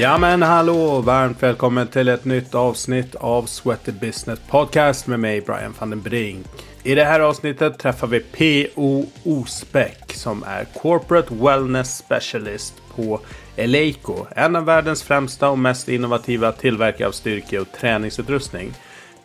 Ja men hallå! Varmt välkommen till ett nytt avsnitt av Sweaty Business Podcast med mig Brian van den Brink. I det här avsnittet träffar vi P.O. Osbeck som är Corporate Wellness Specialist på Eleiko. En av världens främsta och mest innovativa tillverkare av styrke och träningsutrustning.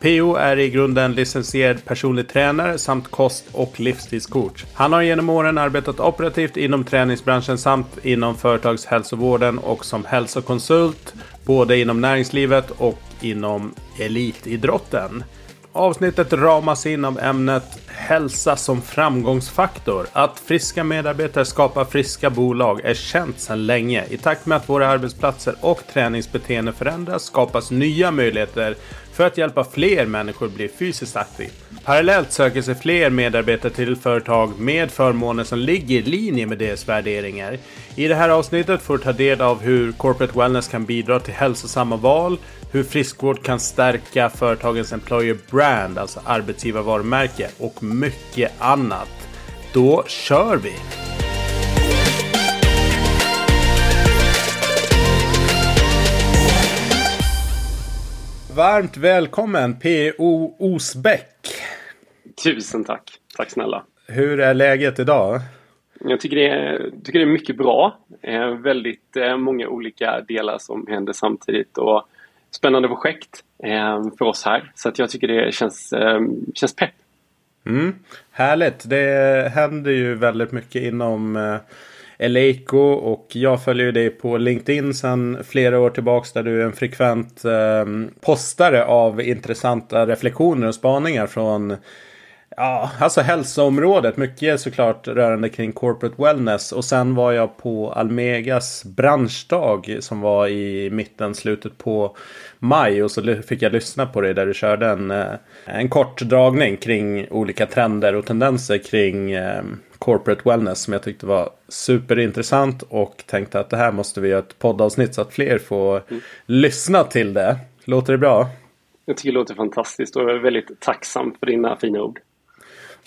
PO är i grunden licensierad personlig tränare samt kost och livsstilscoach. Han har genom åren arbetat operativt inom träningsbranschen samt inom företagshälsovården och som hälsokonsult både inom näringslivet och inom elitidrotten. Avsnittet ramas in av ämnet hälsa som framgångsfaktor. Att friska medarbetare skapar friska bolag är känt sedan länge. I takt med att våra arbetsplatser och träningsbeteenden förändras skapas nya möjligheter för att hjälpa fler människor bli fysiskt aktiva. Parallellt söker sig fler medarbetare till företag med förmåner som ligger i linje med deras värderingar. I det här avsnittet får du ta del av hur corporate wellness kan bidra till hälsosamma val, hur friskvård kan stärka företagens employer brand, alltså arbetsgivarvarumärke och mycket annat. Då kör vi! Varmt välkommen P.O. Osbeck. Tusen tack. Tack snälla. Hur är läget idag? Jag tycker det är, tycker det är mycket bra. Eh, väldigt eh, många olika delar som händer samtidigt och spännande projekt eh, för oss här. Så att jag tycker det känns, eh, känns pepp. Mm, härligt. Det händer ju väldigt mycket inom eh, Eleiko och jag följer dig på LinkedIn sedan flera år tillbaks där du är en frekvent eh, postare av intressanta reflektioner och spaningar från Ja, alltså hälsoområdet. Mycket såklart rörande kring corporate wellness. Och sen var jag på Almegas branschdag som var i mitten, slutet på maj. Och så fick jag lyssna på dig där du körde en, eh, en kort dragning kring olika trender och tendenser kring eh, corporate wellness som jag tyckte var superintressant. Och tänkte att det här måste vi göra ett poddavsnitt så att fler får mm. lyssna till det. Låter det bra? Jag tycker det låter fantastiskt och jag är väldigt tacksam för dina fina ord.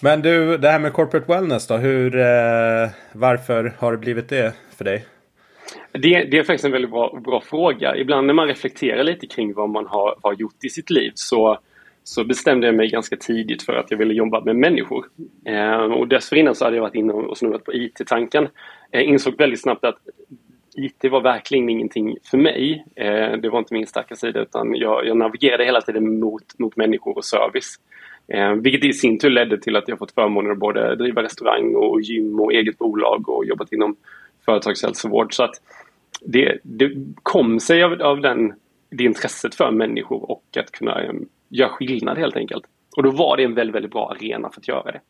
Men du, det här med corporate wellness då. Hur, eh, varför har det blivit det för dig? Det, det, är faktiskt en väldigt bra, bra, fråga. Ibland när man reflekterar lite kring vad man har, har gjort i sitt liv så, så bestämde jag mig ganska tidigt för att jag ville jobba med människor. Eh, och dessförinnan så hade jag varit inne och snurrat på IT-tanken. Jag ehm, insåg väldigt snabbt att IT var verkligen ingenting för mig. Eh, det var inte min starka sida utan jag, jag navigerade hela tiden mot, mot människor och service. Eh, vilket i sin tur ledde till att jag fått förmånen att både driva restaurang och gym och eget bolag och jobbat inom företagshälsovård. Så att det, det kom sig av, av den, det intresset för människor och att kunna ehm, Gör göra skillnad helt enkelt. Och då var det en väldigt, väldigt bra arena för att göra det.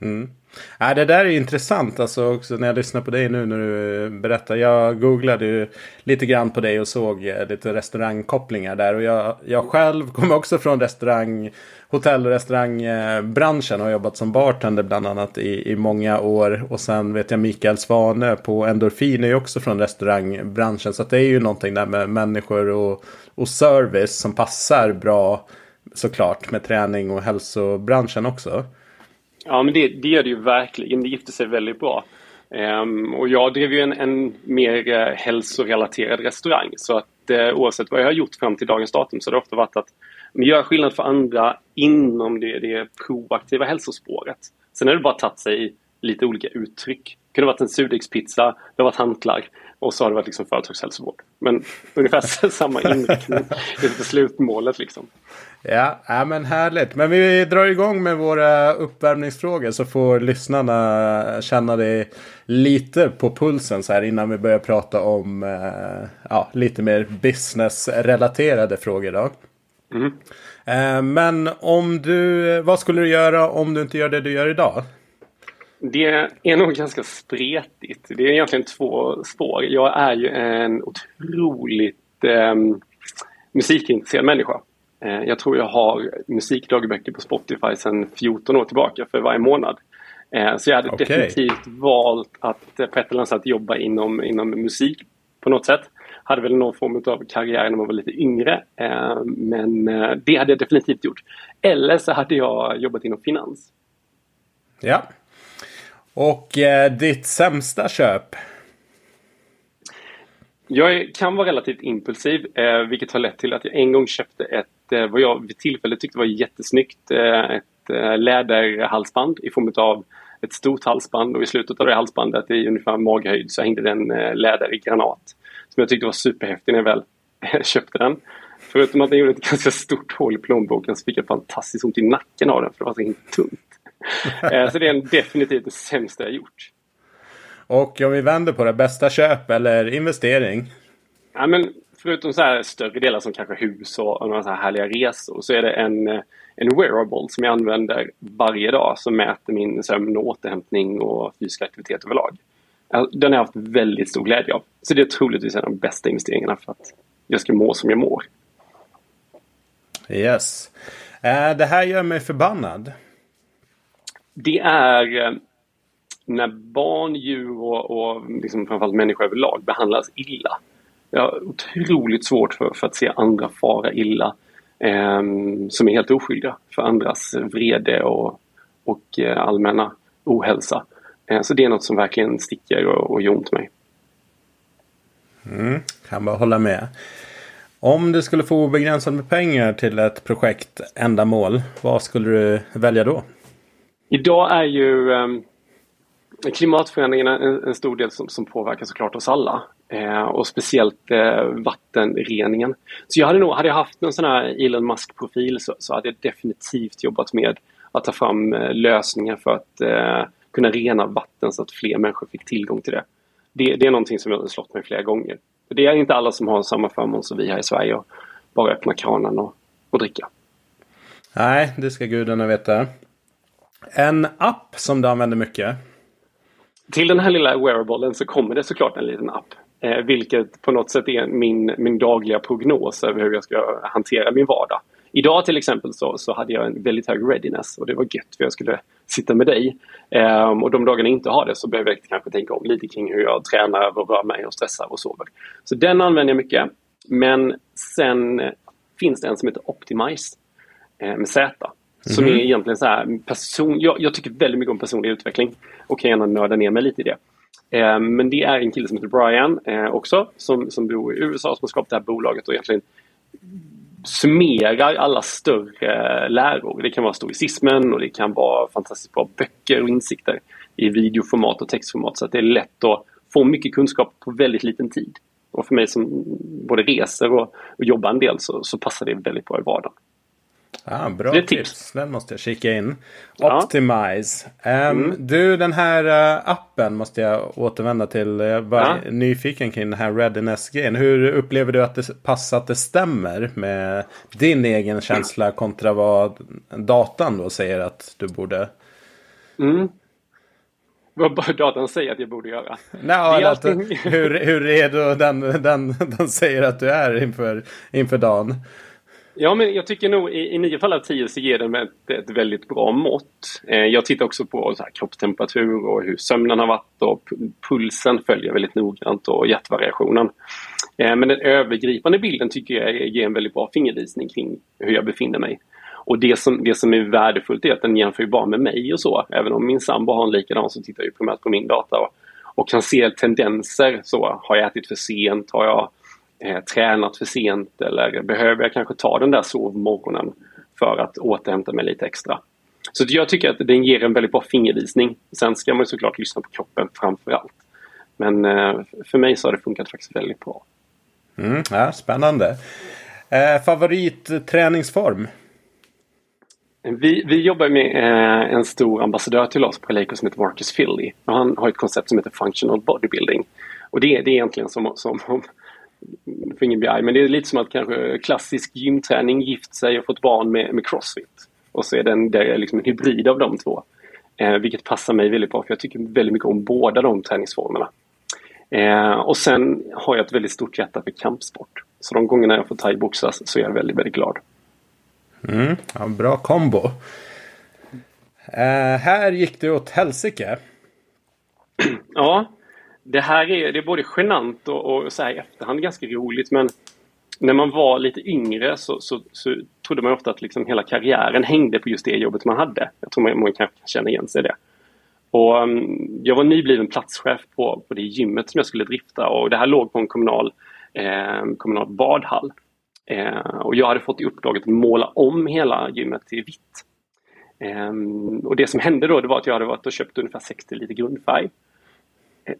Mm. Ja, det där är intressant alltså också när jag lyssnar på dig nu när du eh, berättar. Jag googlade ju lite grann på dig och såg eh, lite restaurangkopplingar där. Och jag, jag själv kommer också från restaurang, hotell och restaurangbranschen och har jobbat som bartender bland annat i, i många år. Och sen vet jag Mikael Svane på Endorfin är ju också från restaurangbranschen. Så det är ju någonting där med människor och, och service som passar bra såklart med träning och hälsobranschen också. Ja, men det, det gör det ju verkligen. Det gifter sig väldigt bra. Um, och jag drev ju en, en mer uh, hälsorelaterad restaurang. Så att uh, oavsett vad jag har gjort fram till dagens datum så har det ofta varit att göra skillnad för andra inom det, det proaktiva hälsospåret. Sen har det bara tagit sig lite olika uttryck. Det kunde ha varit en surdegspizza, det har varit hantlar och så har det varit liksom företagshälsovård. Men ungefär samma inriktning det är slutmålet liksom. Ja, ja, men härligt. Men vi drar igång med våra uppvärmningsfrågor så får lyssnarna känna det lite på pulsen så här innan vi börjar prata om eh, ja, lite mer business-relaterade frågor. Då. Mm. Eh, men om du, vad skulle du göra om du inte gör det du gör idag? Det är nog ganska spretigt. Det är egentligen två spår. Jag är ju en otroligt eh, musikintresserad människa. Eh, jag tror jag har musikdagböcker på Spotify sedan 14 år tillbaka för varje månad. Eh, så jag hade okay. definitivt valt att på ett eller annat jobba inom, inom musik på något sätt. Hade väl någon form av karriär när man var lite yngre. Eh, men det hade jag definitivt gjort. Eller så hade jag jobbat inom finans. Ja. Och eh, ditt sämsta köp? Jag kan vara relativt impulsiv, eh, vilket har lett till att jag en gång köpte ett, eh, vad jag vid tillfället tyckte var jättesnyggt, eh, ett eh, läderhalsband i form av ett stort halsband och i slutet av det halsbandet i ungefär maghöjd så hängde det en eh, läderig granat. Som jag tyckte var superhäftig när jag väl eh, köpte den. Förutom att den gjorde ett ganska stort hål i plånboken så fick jag fantastiskt ont i nacken av den för det var så himla tungt. Eh, så det är definitivt det sämsta jag gjort. Och om vi vänder på det, bästa köp eller investering? Ja, men förutom så här större delar som kanske hus och några så här härliga resor så är det en, en wearable som jag använder varje dag som mäter min sömn och återhämtning och fysisk aktivitet överlag. Den har jag haft väldigt stor glädje av. Så det är troligtvis en av de bästa investeringarna för att jag ska må som jag mår. Yes. Eh, det här gör mig förbannad. Det är eh, när barn, djur och, och liksom framförallt människor överlag behandlas illa. Jag har otroligt svårt för, för att se andra fara illa eh, som är helt oskyldiga för andras vrede och, och eh, allmänna ohälsa. Eh, så det är något som verkligen sticker och, och gör ont mig. Mm, kan bara hålla med. Om du skulle få obegränsat med pengar till ett projekt ändamål, vad skulle du välja då? Idag är ju um, klimatförändringarna en, en, stor del som, som påverkar såklart oss alla. Eh, och speciellt eh, vattenreningen. Så jag hade nog, hade jag haft någon sån här Elon Musk-profil så, så, hade jag definitivt jobbat med att ta fram eh, lösningar för att eh, kunna rena vatten så att fler människor fick tillgång till det. Det, det är någonting som jag har slått mig flera gånger. Det är inte alla som har samma förmån som vi här i Sverige och bara öppna kranen och, och dricka. Nej, det ska gudarna veta. En app som du använder mycket? Till den här lilla wearablen så kommer det såklart en liten app. Eh, vilket på något sätt är min, min dagliga prognos över hur jag ska hantera min vardag. Idag till exempel så, så hade jag en väldigt hög readiness och det var gött för jag skulle sitta med dig. Um, och de dagarna jag inte har det så behöver jag kanske tänka om lite kring hur jag tränar och rör mig och stressar och sover. Så den använder jag mycket. Men sen finns det en som heter Optimize eh, med Z. Som mm. är egentligen så här person... Jag, jag, tycker väldigt mycket om personlig utveckling och kan gärna nörda ner mig lite i det. Eh, men det är en kille som heter Brian eh, också som, som bor i USA som har skapat det här bolaget och egentligen summerar alla större läror. Det kan vara stoicismen och det kan vara fantastiskt bra böcker och insikter i videoformat och textformat så att det är lätt att få mycket kunskap på väldigt liten tid. Och för mig som både reser och, och jobbar en del så, så passar det väldigt bra i vardagen. Ah, bra tips. tips. Den måste jag kika in. Optimize. Ja. Um, mm. Du, den här uh, appen måste jag återvända till. Jag är bara ja. nyfiken kring den här readiness-grejen. Hur upplever du att det passar att det stämmer med din egen känsla kontra vad datan då säger att du borde? Mm. Vad datan säger att jag borde göra? Nej, alltid... hur, hur redo den, den, den säger att du är inför, inför dagen. Ja, men jag tycker nog i, i nio fall av tio så ger den ett, ett väldigt bra mått. Eh, jag tittar också på så här, kroppstemperatur och hur sömnen har varit och pulsen följer väldigt noggrant och hjärtvariationen. Eh, men den övergripande bilden tycker jag ger en väldigt bra fingervisning kring hur jag befinner mig. Och det som, det som är värdefullt är att den jämför bara med mig och så. Även om min sambo har en likadan så tittar jag primärt på min data och, och kan se tendenser. Så Har jag ätit för sent? Har jag eh, tränat för sent eller behöver jag kanske ta den där sovmorgonen för att återhämta mig lite extra. Så jag tycker att den ger en väldigt bra fingervisning. Sen ska man såklart lyssna på kroppen framför allt. Men eh, för mig så har det funkat faktiskt väldigt bra. Mm, ja, spännande. Eh, favoritträningsform? Vi, vi jobbar med eh, en stor ambassadör till oss på Leico som heter Marcus Philly. Han har ett koncept som heter Functional Bodybuilding. Och det, det är egentligen som, som ingen blir men det är lite som att kanske klassisk gymträning gift sig och fått barn med, med crossfit. Och så är den, det är liksom en hybrid av de två. Eh, vilket passar mig väldigt bra för jag tycker väldigt mycket om båda de träningsformerna. Eh, och sen har jag ett väldigt stort hjärta för kampsport. Så de gångerna jag får thaiboxas så är jag väldigt, väldigt glad. Mm, ja, bra kombo. Eh, här gick det åt helsike. ja, det här är, det är både genant och, och så här i efterhand ganska roligt men när man var lite yngre så, så, så trodde man ofta att liksom hela karriären hängde på just det jobbet man hade. Jag tror man, man kanske kan känna igen sig i det. Och um, jag var nybliven platschef på, på det gymmet som jag skulle drifta och det här låg på en kommunal, eh, kommunal badhall. Eh, och jag hade fått i uppdrag att måla om hela gymmet till vitt. Eh, och det som hände då det var att jag hade varit och köpt ungefär 60 liter grundfärg.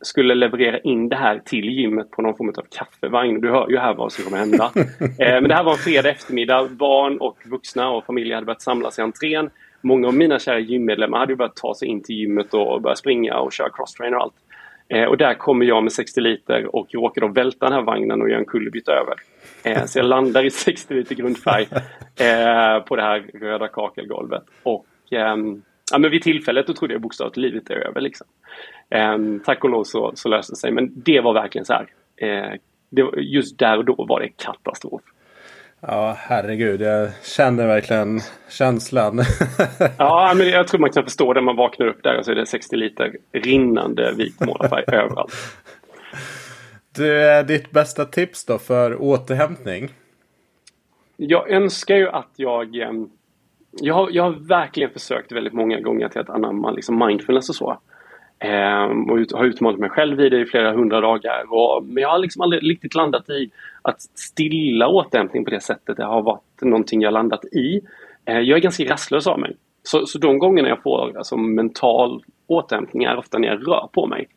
Skulle leverera in det här till gymmet på någon form av kaffevagn. Du hör ju här vad som kommer hända. Eh, men det här var en fredag eftermiddag. Barn och vuxna och familjer hade börjat samlas i entrén. Många av mina kära gymmedlemmar hade börjat ta sig in till gymmet och börja springa och köra crosstrainer och allt. Eh, och där kommer jag med 60 liter och råkar då välta den här vagnen och göra en kullerbytta över. Eh, så jag landar i 60 liter grundfärg på det här röda kakelgolvet. Och ehm, ja, men vid tillfället då trodde jag bokstavligt livet är över. Liksom. Ehm, tack och lov så, så löste det sig. Men det var verkligen så här. Eh, det, just där och då var det katastrof. Ja, herregud. Jag känner verkligen känslan. ja, men jag tror man kan förstå det. Man vaknar upp där och så är det 60 liter rinnande vit målarfärg överallt. Du, ditt bästa tips då för återhämtning? Jag önskar ju att jag... Jag har, jag har verkligen försökt väldigt många gånger till att anamma liksom mindfulness och så. Ehm, och har utmanat mig själv i det i flera hundra dagar. Och, men jag har liksom aldrig riktigt landat i att stilla återhämtning på det sättet. Det har varit någonting jag landat i. Ehm, jag är ganska rastlös av mig. Så, så de gångerna jag får alltså, mental återhämtning är ofta när jag rör på mig.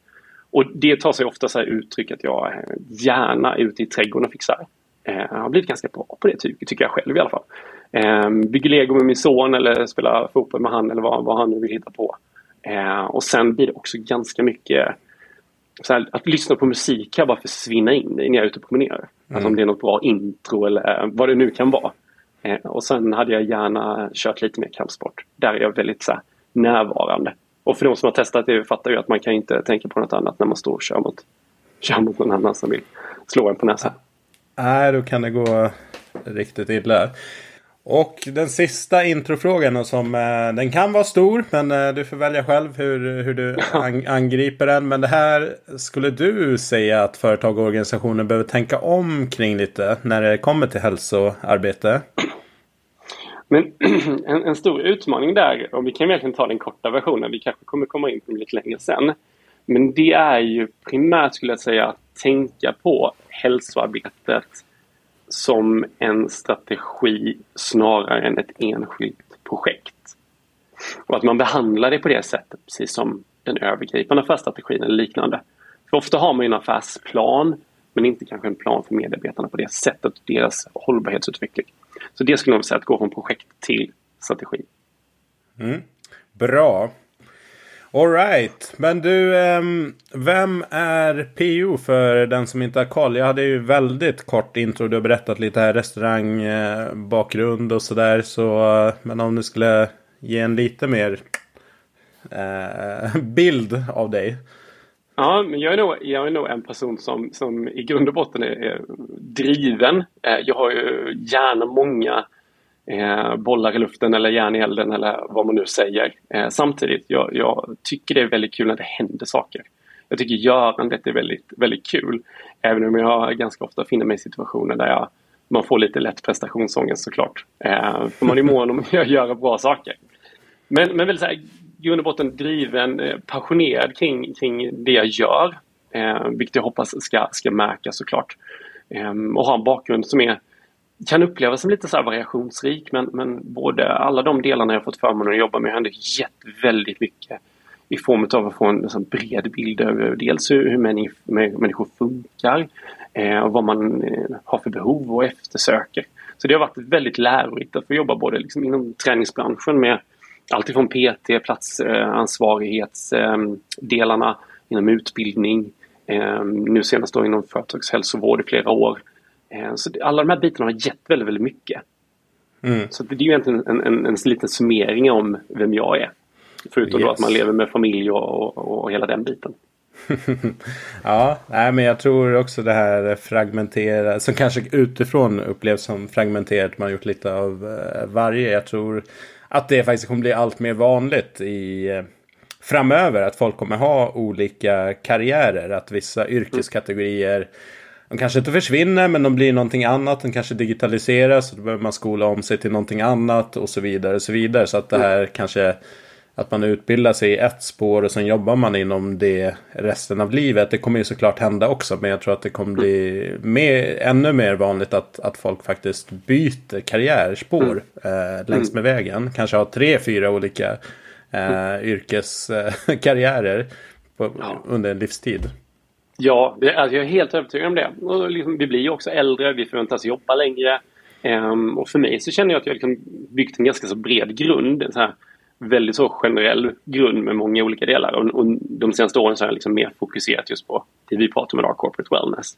Och det tar sig ofta så uttryck att jag eh, gärna är ute i trädgården och fixar. Ehm, jag har blivit ganska bra på det tycker jag själv i alla fall. Bygger lego med min son eller spelar fotboll med han eller vad, vad han nu vill hitta på. Eh, och sen blir det också ganska mycket här, att lyssna på musik kan bara försvinna in när jag är ute och promenerar. Mm. Alltså om det är något bra intro eller vad det nu kan vara. Eh, och sen hade jag gärna kört lite mer kampsport. Där är jag väldigt så här, närvarande. Och för de som har testat det fattar ju att man kan inte tänka på något annat när man står och kör mot, kör mot någon annan som vill slå en på näsan. Nej, då kan det gå riktigt illa. Och den sista introfrågan som eh, den kan vara stor men eh, du får välja själv hur, hur du an, angriper den. Men det här skulle du säga att företag och organisationer behöver tänka om kring lite när det kommer till hälsoarbete? Men en, en, stor utmaning där, och vi kan verkligen ta den korta versionen, vi kanske kommer komma in på det lite längre sen. Men det är ju primärt skulle jag säga att tänka på hälsoarbetet som en strategi snarare än ett enskilt projekt. Och att man behandlar det på det sättet, precis som den övergripande affärsstrategin eller liknande. För ofta har man en affärsplan, men inte kanske en plan för medarbetarna på det sättet, deras hållbarhetsutveckling. Så det skulle jag säga att gå från projekt till strategi. Mm. Bra. Alright, men du, ehm, vem är PO för den som inte har koll? Jag hade ju väldigt kort intro, du har berättat lite här restaurangbakgrund eh, och sådär. Så, eh, men om du skulle ge en lite mer eh, bild av dig. Ja, men jag är nog, jag är nog en person som, som i grund och botten är, är driven. Eh, jag har ju gärna många eh, bollar i luften eller järn i elden eller vad man nu säger. Eh, samtidigt, jag, jag, tycker det är väldigt kul när det händer saker. Jag tycker görandet är väldigt, väldigt kul. Även om jag ganska ofta finner mig i situationer där jag, man får lite lätt prestationsångest såklart. Eh, för man är mån om att göra bra saker. Men, men väl så här, grund och botten driven, eh, passionerad kring, kring det jag gör. Eh, vilket jag hoppas ska, ska märkas såklart. Eh, och ha en bakgrund som är kan upplevas som lite så variationsrik men, men både alla de delarna jag fått förmånen att jobba med har ändå gett väldigt mycket i form av att få en liksom bred bild över dels hur, hur människor funkar eh, och vad man eh, har för behov och eftersöker. Så det har varit väldigt lärorikt att få jobba både liksom inom träningsbranschen med allt ifrån PT, platsansvarighetsdelarna, eh, inom utbildning, eh, nu senast då inom företagshälsovård i flera år så alla de här bitarna har gett väldigt, väldigt mycket. Mm. Så det är ju egentligen en, en, en liten summering om vem jag är. Förutom yes. då att man lever med familj och, och, och hela den biten. ja, nej, men jag tror också det här fragmenterade, som kanske utifrån upplevs som fragmenterat. Man har gjort lite av eh, varje. Jag tror att det faktiskt kommer bli allt mer vanligt i eh, framöver. Att folk kommer ha olika karriärer. Att vissa yrkeskategorier mm de kanske inte försvinner men de blir någonting annat. De kanske digitaliseras och då behöver man skola om sig till någonting annat och så vidare. Och så vidare. Så att det här kanske att man utbildar sig i ett spår och sen jobbar man inom det resten av livet. Det kommer ju såklart hända också. Men jag tror att det kommer bli mer, ännu mer vanligt att, att folk faktiskt byter karriärspår mm. eh, längs med vägen. Kanske har tre, fyra olika eh, yrkeskarriärer på, ja. under en livstid. Ja, det, alltså jag är helt övertygad om det. Och liksom, vi blir ju också äldre, vi förväntas jobba längre. Um, och för mig så känner jag att jag liksom byggt en ganska så bred grund. En så här väldigt så generell grund med många olika delar. Och, och de senaste åren så har jag liksom mer fokuserat just på det vi pratar om idag, corporate wellness.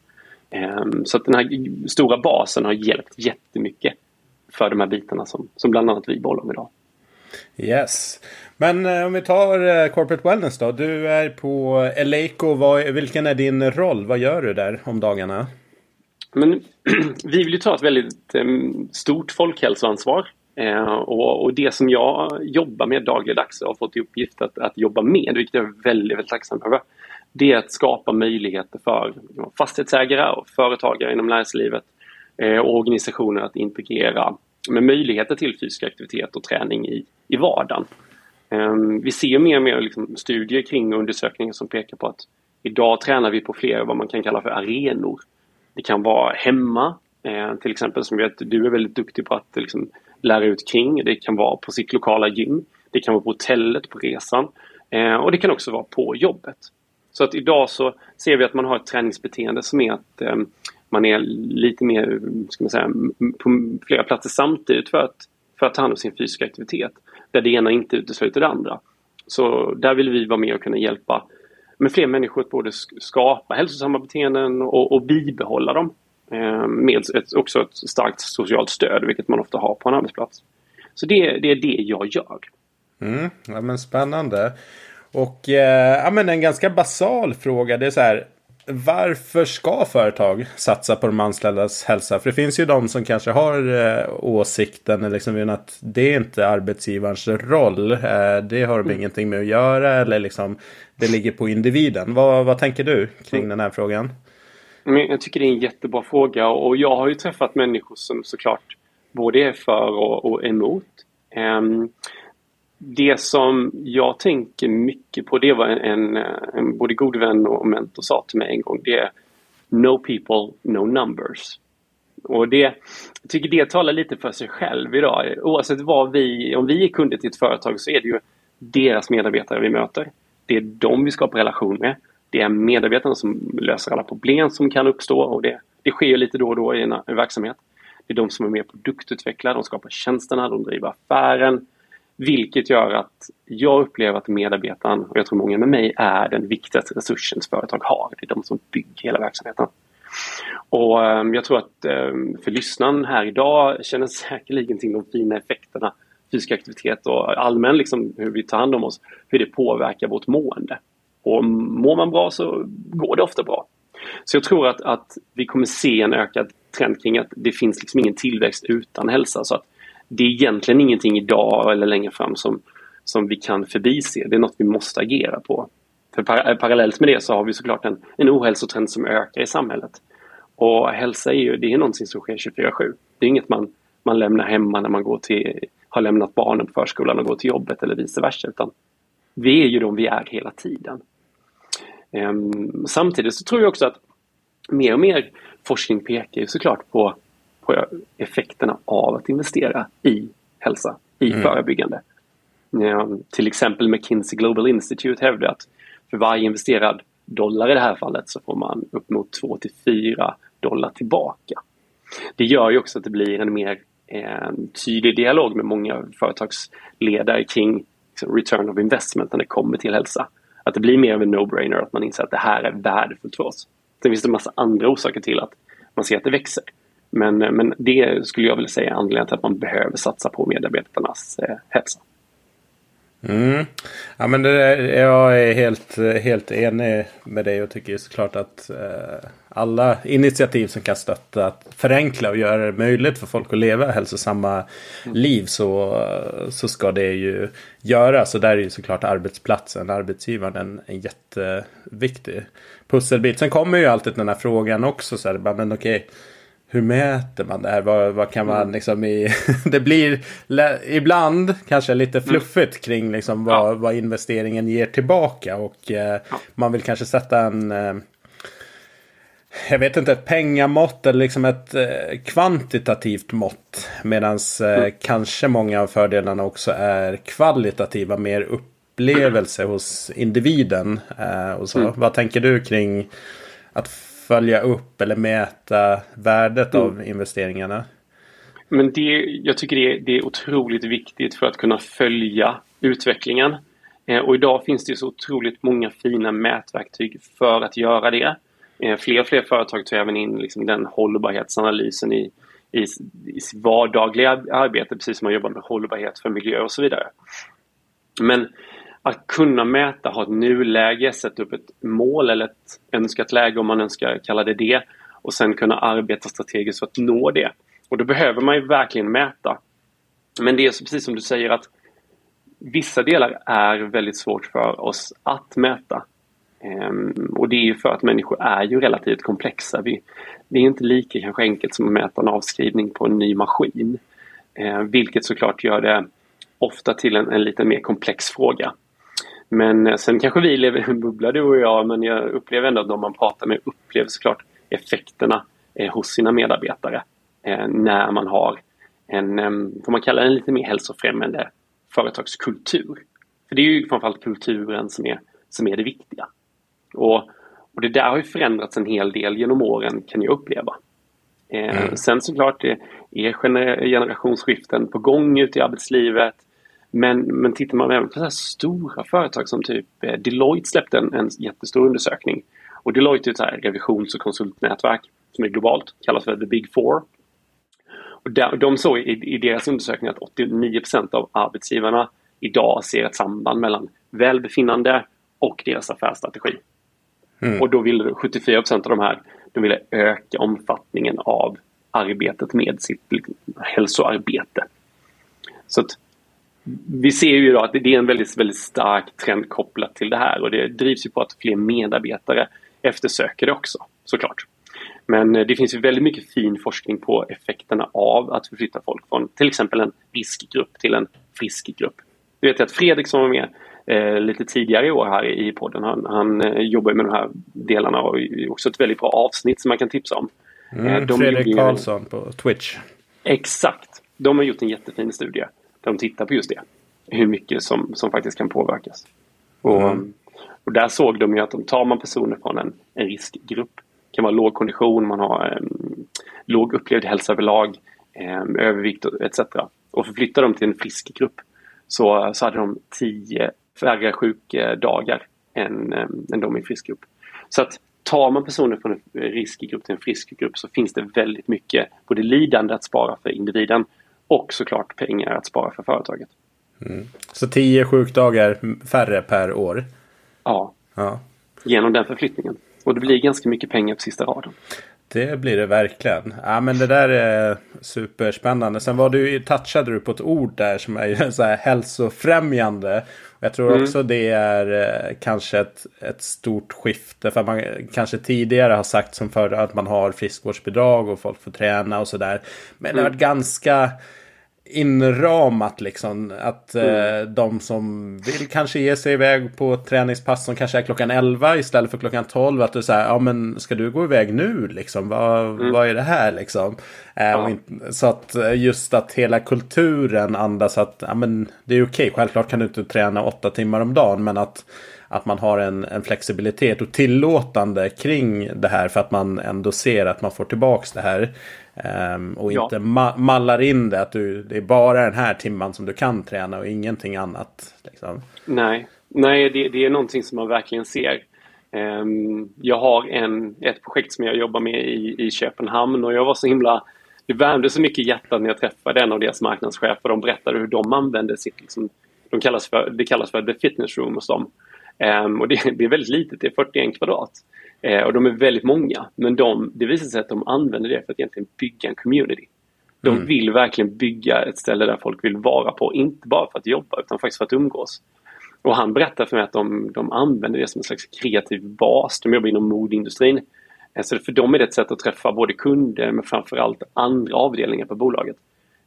Um, så att den här stora basen har hjälpt jättemycket för de här bitarna som, som bland annat vi bollar om idag. Yes. Men eh, om vi tar eh, Corporate Wellness då. Du är på Eleiko. Vad, vilken är din roll? Vad gör du där om dagarna? Men, vi vill ju ta ett väldigt eh, stort folkhälsoansvar. Eh, och, och, det som jag jobbar med dagligdags och har fått i uppgift att, att jobba med, vilket jag är väldigt, väldigt tacksam över, det är att skapa möjligheter för fastighetsägare och företagare inom näringslivet eh, och organisationer att integrera med möjligheter till fysisk aktivitet och träning i, i vardagen. Ehm, vi ser mer och mer liksom studier kring undersökningar som pekar på att idag tränar vi på fler vad man kan kalla för arenor. Det kan vara hemma, eh, till exempel som vet du är väldigt duktig på att liksom, lära ut kring. Det kan vara på sitt lokala gym. Det kan vara på hotellet på resan. Eh, och det kan också vara på jobbet. Så att idag så ser vi att man har ett träningsbeteende som är att eh, man är lite mer, ska man säga, på flera platser samtidigt för att, för att ta hand om sin fysiska aktivitet. Där det ena inte utesluter det andra. Så där vill vi vara med och kunna hjälpa med fler människor att både skapa hälsosamma beteenden och, och bibehålla dem. Eh, med ett, också ett starkt socialt stöd, vilket man ofta har på en arbetsplats. Så det, det är det jag gör. Mm, ja, men spännande. Och eh, ja, men en ganska basal fråga. Det är så här varför ska företag satsa på de anställdas hälsa? För det finns ju de som kanske har eh, åsikten liksom, att det är inte arbetsgivarens roll. Eh, det har de mm. ingenting med att göra eller liksom, det ligger på individen. Vad, vad tänker du kring mm. den här frågan? Jag tycker det är en jättebra fråga och jag har ju träffat människor som såklart både är för och, och emot. Um, det som jag tänker mycket på, det var en, en både god vän och mentor sa till mig en gång, det är No people, no numbers. Och det, jag tycker det talar lite för sig själv idag. Oavsett vad vi, om vi är kunder till ett företag så är det ju deras medarbetare vi möter. Det är de vi skapar relation med. Det är medarbetarna som löser alla problem som kan uppstå och det, det sker lite då och då i en, en verksamhet. Det är de som är mer produktutvecklare, de skapar tjänsterna, de driver affären, vilket gör att jag upplever att medarbetaren, och jag tror många med mig, är den viktigaste resursen företag har. Det är de som bygger hela verksamheten. Och ehm, jag tror att ehm, för lyssnaren här idag känner säkerligen till de fina effekterna fysisk aktivitet och allmän liksom, hur vi tar hand om oss, hur det påverkar vårt mående. Och mår man bra så går det ofta bra. Så jag tror att, att vi kommer se en ökad trend kring att det finns liksom ingen tillväxt utan hälsa. Så att det är egentligen ingenting idag eller längre fram som, som vi kan förbise. Det är något vi måste agera på. För par eh, parallellt med det så har vi såklart en, en ohälsotrend som ökar i samhället. Och hälsa är ju det är någonting som sker 24-7. Det är inget man, man lämnar hemma när man går till, har lämnat barnen på förskolan och går till jobbet eller vice versa. Utan vi är ju de vi är hela tiden. Um, samtidigt så tror jag också att mer och mer forskning pekar ju såklart på effekterna av att investera i hälsa, i mm. förebyggande. Ja, till exempel McKinsey Global Institute hävdar att för varje investerad dollar i det här fallet så får man upp mot 2 till 4 dollar tillbaka. Det gör ju också att det blir en mer eh, tydlig dialog med många företagsledare kring liksom, return of investment när det kommer till hälsa. Att det blir mer av en no-brainer, att man inser att det här är värdefullt för oss. Sen finns det en massa andra orsaker till att man ser att det växer. Men, eh, men det skulle jag vilja säga är anledningen till att man behöver satsa på medarbetarnas eh, hälsa. Mm. Ja, men det, jag är helt, helt enig med dig och tycker såklart att eh, alla initiativ som kan stötta att förenkla och göra det möjligt för folk att leva hälsosamma mm. liv så, så ska det ju göras. Och där är ju såklart arbetsplatsen, arbetsgivaren en, en jätteviktig pusselbit. Sen kommer ju alltid den här frågan också. Så här, men okej, hur mäter man det här? Vad, vad kan man mm. liksom i... det blir ibland kanske lite mm. fluffigt kring liksom vad, vad investeringen ger tillbaka. Och eh, man vill kanske sätta en... Eh, jag vet inte, ett pengamått eller liksom ett eh, kvantitativt mått. Medan eh, mm. kanske många av fördelarna också är kvalitativa, mer upplevelse hos individen. Eh, och så. Mm. Vad tänker du kring att följa upp eller mäta värdet mm. av investeringarna? Men det, jag tycker det är, det är otroligt viktigt för att kunna följa utvecklingen. Eh, och idag finns det så otroligt många fina mätverktyg för att göra det. Eh, fler och fler företag tar även in liksom den hållbarhetsanalysen i, i, i sitt vardagliga arbete, precis som man jobbar med hållbarhet för miljö och så vidare. Men att kunna mäta, ha ett nuläge, sätta upp ett mål eller ett önskat läge om man önskar kalla det det och sen kunna arbeta strategiskt för att nå det. Och då behöver man ju verkligen mäta. Men det är precis som du säger att vissa delar är väldigt svårt för oss att mäta. Ehm, och det är ju för att människor är ju relativt komplexa. Vi, det är inte lika kanske enkelt som att mäta en avskrivning på en ny maskin. Ehm, vilket såklart gör det ofta till en, en lite mer komplex fråga. Men eh, sen kanske vi lever i en bubbla du och jag men jag upplever ändå att de man pratar med upplever såklart effekterna eh, hos sina medarbetare eh, när man har en, får man kalla det en lite mer hälsofrämjande företagskultur. För det är ju framförallt kulturen som är, som är det viktiga. Och, och det där har ju förändrats en hel del genom åren kan jag uppleva. Mm. Sen såklart det är generationsskiften på gång ute i arbetslivet. Men, men tittar man även på så stora företag som typ eh, Deloitte släppte en, en jättestor undersökning. Och Deloitte är ett så revisions och konsultnätverk som är globalt, kallas för The Big Four. Och där, de såg i, i deras undersökning att 89% av arbetsgivarna idag ser ett samband mellan välbefinnande och deras affärsstrategi. Mm. Och då ville 74% av de här de ville öka omfattningen av arbetet med sitt liksom, hälsoarbete. Så att vi ser ju idag att det är en väldigt, väldigt stark trend kopplat till det här och det drivs ju på att fler medarbetare eftersöker det också såklart. Men eh, det finns ju väldigt mycket fin forskning på effekterna av att förflytta folk från till exempel en riskgrupp till en frisk grupp. Jag vet att Fredrik som var med eh, lite tidigare i år här i podden, han, han eh, jobbar med de här delarna och också ett väldigt bra avsnitt som man kan tipsa om. Mm, eh, Fredrik Karlsson på Twitch. Exakt. De har gjort en jättefin studie de tittar på just det. Hur mycket som, som faktiskt kan påverkas. Och, mm. och där såg de ju att om tar man personer från en, en riskgrupp, det kan vara låg kondition, man har um, låg upplevd hälsa överlag, um, övervikt etc. Och förflyttar dem till en frisk grupp så, så hade de tio färre sjukdagar än, um, än de i frisk grupp. Så att tar man personer från en riskgrupp till en frisk grupp så finns det väldigt mycket både lidande att spara för individen och såklart pengar att spara för företaget. Mm. Så tio sjukdagar färre per år? Ja. ja. Genom den förflyttningen. Och det blir ganska mycket pengar på sista raden. Det blir det verkligen. Ja men det där är superspännande. Sen var du, touchade du på ett ord där som är så här hälsofrämjande. Jag tror mm. också det är eh, kanske ett, ett stort skifte. För man kanske tidigare har sagt som förr att man har friskvårdsbidrag och folk får träna och sådär. Men mm. det har varit ganska inramat liksom. Att mm. eh, de som vill kanske ge sig iväg på träningspass som kanske är klockan 11 istället för klockan 12. Att du säger, ja men ska du gå iväg nu liksom? Vad, mm. vad är det här liksom? Eh, ja. så att eh, just att hela kulturen andas att ja, men det är okej. Självklart kan du inte träna åtta timmar om dagen. Men att att man har en, en, flexibilitet och tillåtande kring det här för att man ändå ser att man får tillbaks det här. Um, och ja. inte ma mallar in det att du, det är bara den här timman som du kan träna och ingenting annat. Liksom. Nej, Nej det, det är någonting som man verkligen ser. Um, jag har en, ett projekt som jag jobbar med i, i Köpenhamn och jag var så himla det värmde så mycket i hjärtat när jag träffade en av deras marknadschefer. De berättade hur de använde sitt, liksom, de kallas för, det kallas för the fitness room hos dem. Um, och det, det, är väldigt litet, det är 41 kvadrat. Eh, och de är väldigt många. Men de, det visar sig att de använder det för att egentligen bygga en community. De mm. vill verkligen bygga ett ställe där folk vill vara på. Inte bara för att jobba utan faktiskt för att umgås. Och han berättar för mig att de, de använder det som en slags kreativ bas. De jobbar inom modeindustrin. Eh, så för dem är det ett sätt att träffa både kunder men framförallt andra avdelningar på bolaget.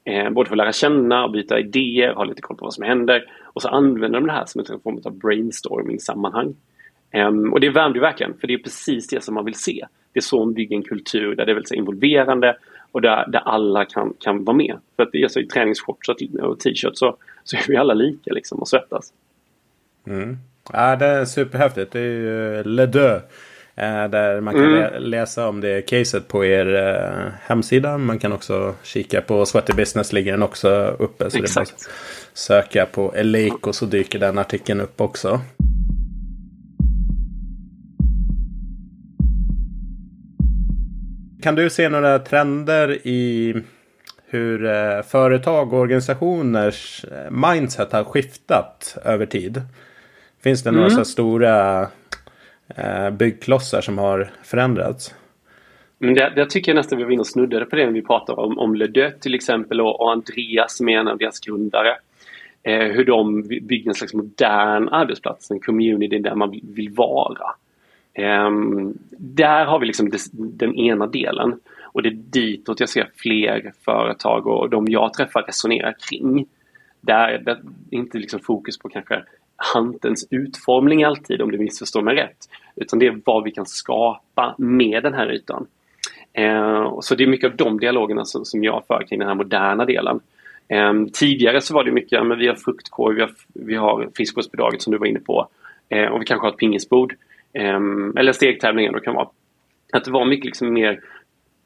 Eh, både för att lära känna och byta idéer, ha lite koll på vad som händer. Och så använder de det här som en form av brainstorming-sammanhang. Um, och det värmde verkligen, för det är precis det som man vill se. Det är så man bygger en kultur där det är väldigt involverande och där, där alla kan, kan vara med. För att alltså, i träningsshorts och t-shirt så, så är vi alla lika liksom och svettas. Mm. Ja, det är superhäftigt. Det är ju Le Deux. Eh, där man kan mm. läsa om det caset på er eh, hemsida. Man kan också kika på Sweaty Business ligger den också uppe. Så Exakt. det är bara söka på Eleiko så dyker den artikeln upp också. Kan du se några trender i hur eh, företag och organisationers eh, mindset har skiftat över tid? Finns det några mm. så stora eh, byggklossar som har förändrats? Men det, det tycker jag nästan vi var inne och snuddade på det när vi pratade om, om Ledött till exempel och, och Andreas som är en av deras grundare. Eh, hur de bygger en slags modern arbetsplats, en community där man vill vara. Um, där har vi liksom des, den ena delen och det är ditåt jag ser fler företag och de jag träffar resonerar kring. Där, där är inte liksom fokus på kanske hantens utformning alltid om du missförstår mig rätt. Utan det är vad vi kan skapa med den här ytan. Eh, så det är mycket av de dialogerna som, som jag för kring den här moderna delen. Eh, tidigare så var det mycket, men vi har fruktkorg, vi har, vi har friskvårdsbidraget som du var inne på. Eh, och vi kanske har ett pingisbord. Ehm, eller stegtävlingar då kan vara. Att det var mycket liksom mer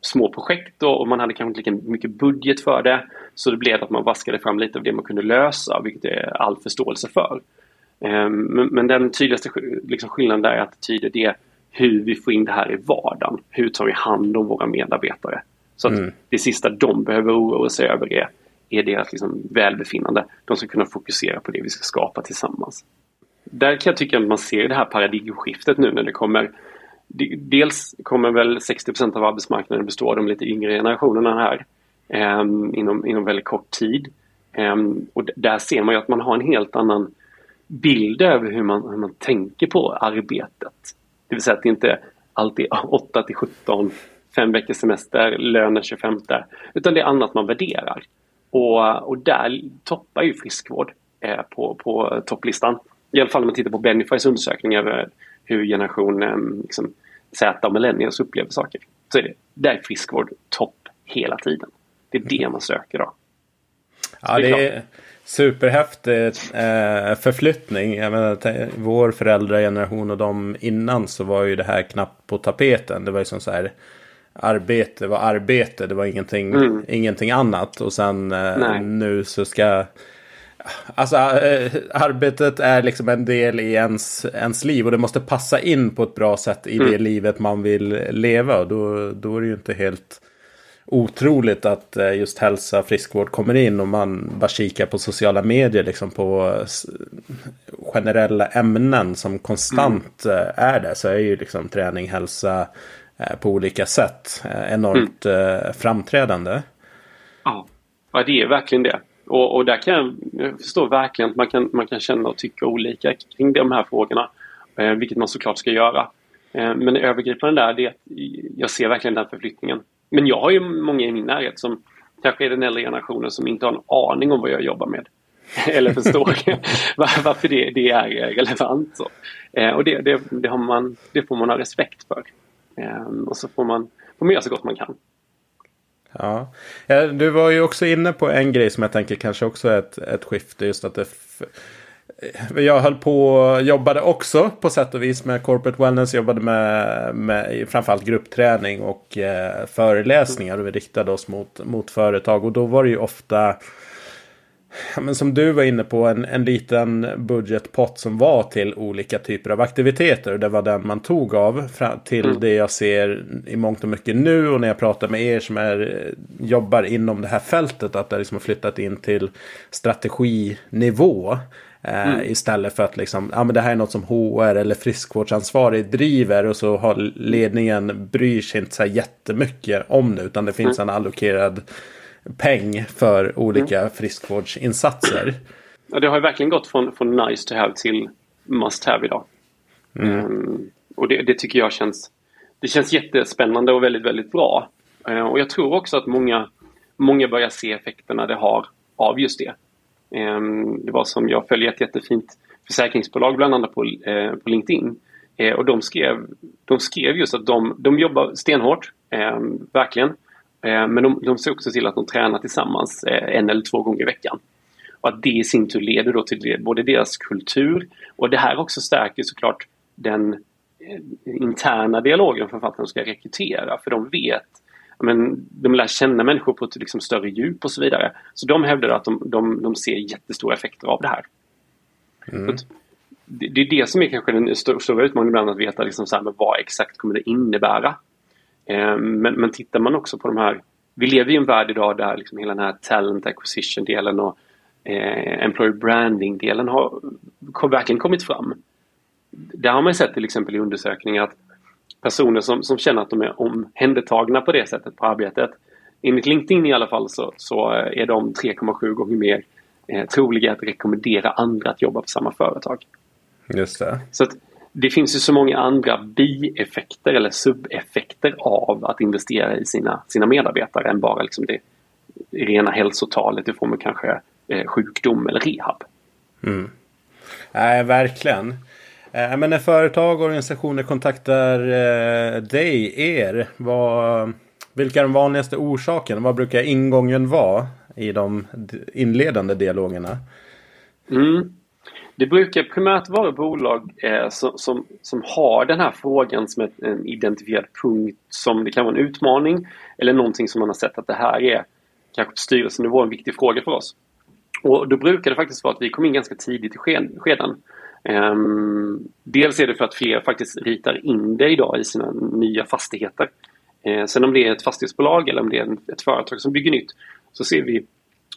små projekt då, och man hade kanske inte lika mycket budget för det. Så det blev att man vaskade fram lite av det man kunde lösa, vilket är all förståelse för. Ehm, men, men den tydligaste liksom skillnaden där är attityder, det är hur vi får in det här i vardagen. Hur tar vi hand om våra medarbetare? Så att mm. det sista de behöver oroa sig över är, är deras liksom välbefinnande. De ska kunna fokusera på det vi ska skapa tillsammans där kan jag tycka att man ser det här paradigmskiftet nu när det kommer Dels kommer väl 60% av arbetsmarknaden bestå av de lite yngre generationerna här eh, inom, inom väldigt kort tid. Eh, och där ser man ju att man har en helt annan bild över hur man, hur man tänker på arbetet. Det vill säga att det inte alltid är 8 till 17, fem veckors semester, lönen 25, utan det är annat man värderar. Och, och där toppar ju friskvård eh, på, på topplistan i alla fall om man tittar på Benifys undersökning över hur generation ehm, liksom, Z och millennials upplever saker. Så är det, där är friskvård topp hela tiden. Det är det man söker då. Ja, det är, det är superhäftig eh, förflyttning. Jag menar, vår föräldrageneration och de innan så var ju det här knappt på tapeten. Det var ju som så här arbete var arbete. Det var ingenting, mm. ingenting annat. Och sen eh, nu så ska Alltså äh, arbetet är liksom en del i ens, ens liv och det måste passa in på ett bra sätt i mm. det livet man vill leva. Och då, då är det ju inte helt otroligt att äh, just hälsa friskvård kommer in och man bara kikar på sociala medier liksom på generella ämnen som konstant mm. Äh, är det. Så är ju liksom träning, hälsa på olika sätt enormt mm. framträdande. Ja. ja, det är verkligen det. Och, och där kan jag, jag förstå verkligen att man kan, man kan känna och tycka olika kring de här frågorna. Eh, vilket man såklart ska göra. Eh, men det övergripande där, är att jag ser verkligen den förflyttningen. Men jag har ju många i min närhet som kanske är den äldre generationen som inte har en aning om vad jag jobbar med. Eller förstår varför det, det, är relevant. Så. Eh, och det, det, det, har man, det får man ha respekt för. Eh, och så får man, får man göra så gott man kan. Ja. ja. Du var ju också inne på en grej som jag tänker kanske också är ett, ett skifte. Just att det jag höll på jobbade också på sätt och vis med corporate wellness. Jobbade med, med framförallt gruppträning och eh, föreläsningar. Och vi riktade oss mot, mot företag. Och då var det ju ofta men som du var inne på, en, en liten budgetpott som var till olika typer av aktiviteter. Det var den man tog av till mm. det jag ser i mångt och mycket nu. Och när jag pratar med er som är, jobbar inom det här fältet, att det liksom har flyttat in till strateginivå. Eh, mm. Istället för att liksom, ja men det här är något som HR eller friskvårdsansvarig driver och så har ledningen bryr sig inte så här jättemycket om det. Utan det finns mm. en allokerad peng för olika mm. friskvårdsinsatser. Ja, det har verkligen gått från, från nice to have till must have idag. Mm. Um, och det, det, tycker jag känns det känns jättespännande och väldigt, väldigt bra. Eh, och jag tror också att många, många börjar se effekterna det har av just det. Eh, det var som jag följer ett jättefint försäkringsbolag bland annat på, eh, på LinkedIn. Eh, och de skrev, de skrev just att de, de jobbar stenhårt, eh, verkligen. Men de, de ser också till att de tränar tillsammans en eller två gånger i veckan. Och att det i sin tur leder då till både deras kultur och det här också stärker såklart den eh, interna dialogen författaren ska rekrytera. För de vet, men, de lär känna människor på ett liksom större djup och så vidare. Så de hävdar att de, de, de ser jättestora effekter av det här. Mm. Det, det, är det som är kanske den stora utmaningen ibland att veta liksom så här, vad exakt kommer det innebära. Eh, men, men tittar man också på de här vi lever i en värld idag där liksom hela den här talent acquisition-delen och eh, employer branding-delen har, har verkligen kommit fram. Där har man sett till exempel i undersökningar att personer som, som känner att de är omhändertagna på det sättet på arbetet. Enligt LinkedIn i alla fall så, så är de 3,7 gånger mer eh, troliga att rekommendera andra att jobba på samma företag. Just det. Så att det finns ju så många andra bieffekter eller subeffekter av att investera i sina, sina medarbetare än bara liksom det rena hälsotalet i form av kanske eh, sjukdom eller rehab. Mm. Nej, verkligen. Eh, men när företag och organisationer kontaktar eh, dig, er, vad, vilka är de vanligaste orsakerna? Vad brukar ingången vara i de inledande dialogerna? Mm. Det brukar primärt vara bolag eh, som, som, som, har den här frågan som ett, en identifierad punkt som det kan vara en utmaning eller någonting som man har sett att det här är kanske på styrelsenivå, en viktig fråga för oss. Och då brukar det faktiskt vara att vi kom in ganska tidigt i skeden. Um, ehm, dels är det för att fler faktiskt ritar in det idag i sina nya fastigheter. Uh, sen om det är ett fastighetsbolag eller om det är ett företag som bygger nytt så ser vi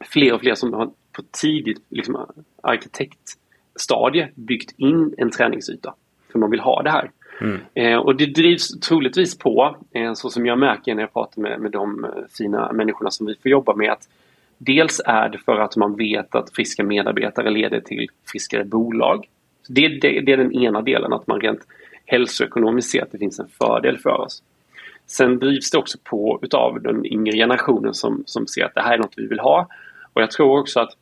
fler och fler som har på tidigt liksom, arkitektstadie byggt in en träningsyta. För man vill ha det här. Mm. Eh, och det drivs troligtvis på, eh, så som jag märker när jag pratar med, med de eh, fina människorna som vi får jobba med, att Dels är det för att man vet att friska medarbetare leder till friskare bolag. Det, det, det är den ena delen, att man rent hälsoekonomiskt ser att det finns en fördel för oss. Sen drivs det också på utav den yngre generationen som, som ser att det här är något vi vill ha. Och jag tror också att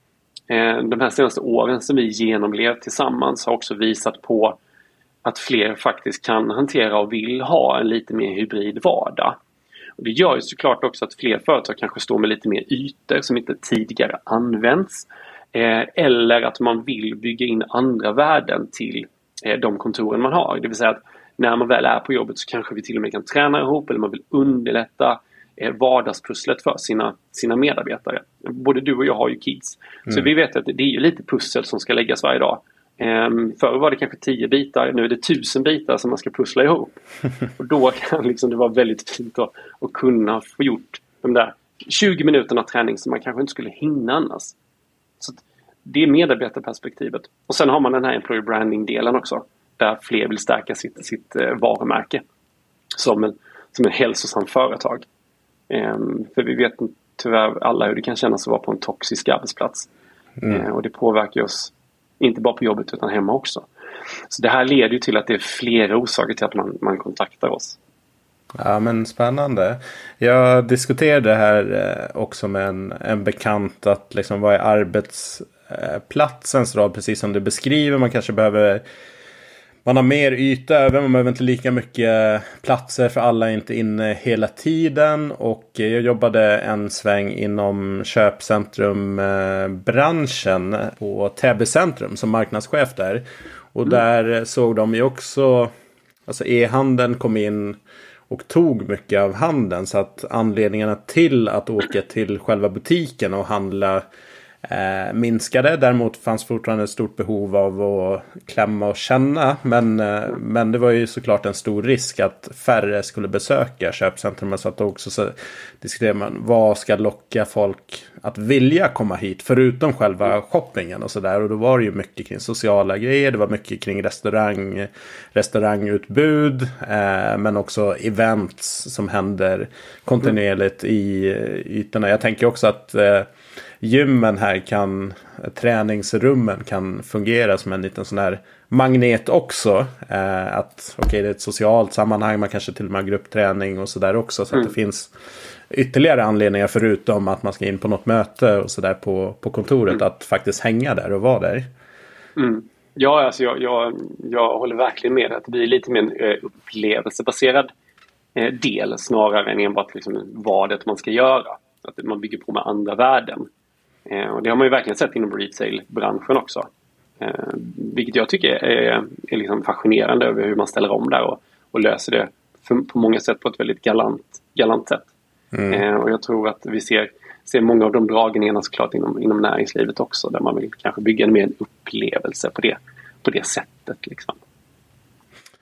Eh, de här senaste åren som vi genomlevt tillsammans har också visat på att fler faktiskt kan hantera och vill ha en lite mer hybrid vardag. Och det gör ju såklart också att fler företag kanske står med lite mer ytor som inte tidigare använts. Eh, eller att man vill bygga in andra värden till eh, de kontoren man har. Det vill säga att när man väl är på jobbet så kanske vi till och med kan träna ihop eller man vill underlätta vardagspusslet för sina, sina medarbetare. Både du och jag har ju kids. Mm. Så vi vet att det är ju lite pussel som ska läggas varje dag. Um, förr var det kanske tio bitar, nu är det tusen bitar som man ska pussla ihop. Och då kan liksom det vara väldigt fint att, att kunna få gjort de där 20 minuterna träning som man kanske inte skulle hinna annars. Så Det är medarbetarperspektivet. Och sen har man den här employer branding-delen också. Där fler vill stärka sitt, sitt uh, varumärke. Som en, som en hälsosam företag. Um, för vi vet tyvärr alla hur det kan kännas att vara på en toxisk arbetsplats. Mm. Uh, och det påverkar oss inte bara på jobbet utan hemma också. Så det här leder ju till att det är flera orsaker till att man, man kontaktar oss. Ja men spännande. Jag diskuterade det här eh, också med en, en bekant att liksom vad är arbetsplatsens roll precis som du beskriver. Man kanske behöver man har mer yta över, man behöver inte lika mycket platser för alla är inte inne hela tiden. Och jag jobbade en sväng inom köpcentrumbranschen på Täby centrum som marknadschef där. Och mm. där såg de ju också, alltså e-handeln kom in och tog mycket av handeln. Så att anledningarna till att åka till själva butiken och handla eh, minskade. Däremot fanns fortfarande ett stort behov av att klämma och känna. Men, eh, men det var ju såklart en stor risk att färre skulle besöka köpcentrum. Så att också så diskuterade man vad ska locka folk att vilja komma hit. Förutom själva shoppingen och sådär. Och då var det ju mycket kring sociala grejer. Det var mycket kring restaurang, restaurangutbud. Eh, men också events som händer kontinuerligt i ytorna. Jag tänker också att eh, gymmen här kan, träningsrummen kan fungera som en liten sån här magnet också. Eh, att okej, okay, det är ett socialt sammanhang, man kanske till och med har gruppträning och sådär också. Så mm. att det finns ytterligare anledningar förutom att man ska in på något möte och sådär på, på kontoret. Mm. Att faktiskt hänga där och vara där. Mm. Ja, alltså jag, jag, jag håller verkligen med att det blir lite mer en eh, upplevelsebaserad eh, del snarare än enbart liksom vad det man ska göra. Att man bygger på med andra värden. Eh, och det har man ju verkligen sett inom retail-branschen också. Vilket jag tycker är, är liksom fascinerande över hur man ställer om där och, och löser det för, på många sätt på ett väldigt galant, galant sätt. Mm. Och jag tror att vi ser ser många av de dragningarna såklart inom, inom näringslivet också där man vill kanske bygga en mer upplevelse på det, på det sättet. Liksom.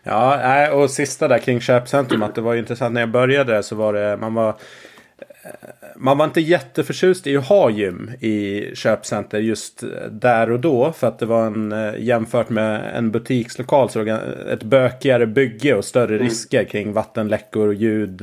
Ja, och sista där kring köpcentrum att det var intressant när jag började så var det man var man var inte jätteförtjust i att ha gym i köpcenter just där och då. För att det var en jämfört med en butikslokal så ett bökigare bygge och större mm. risker kring vattenläckor och ljud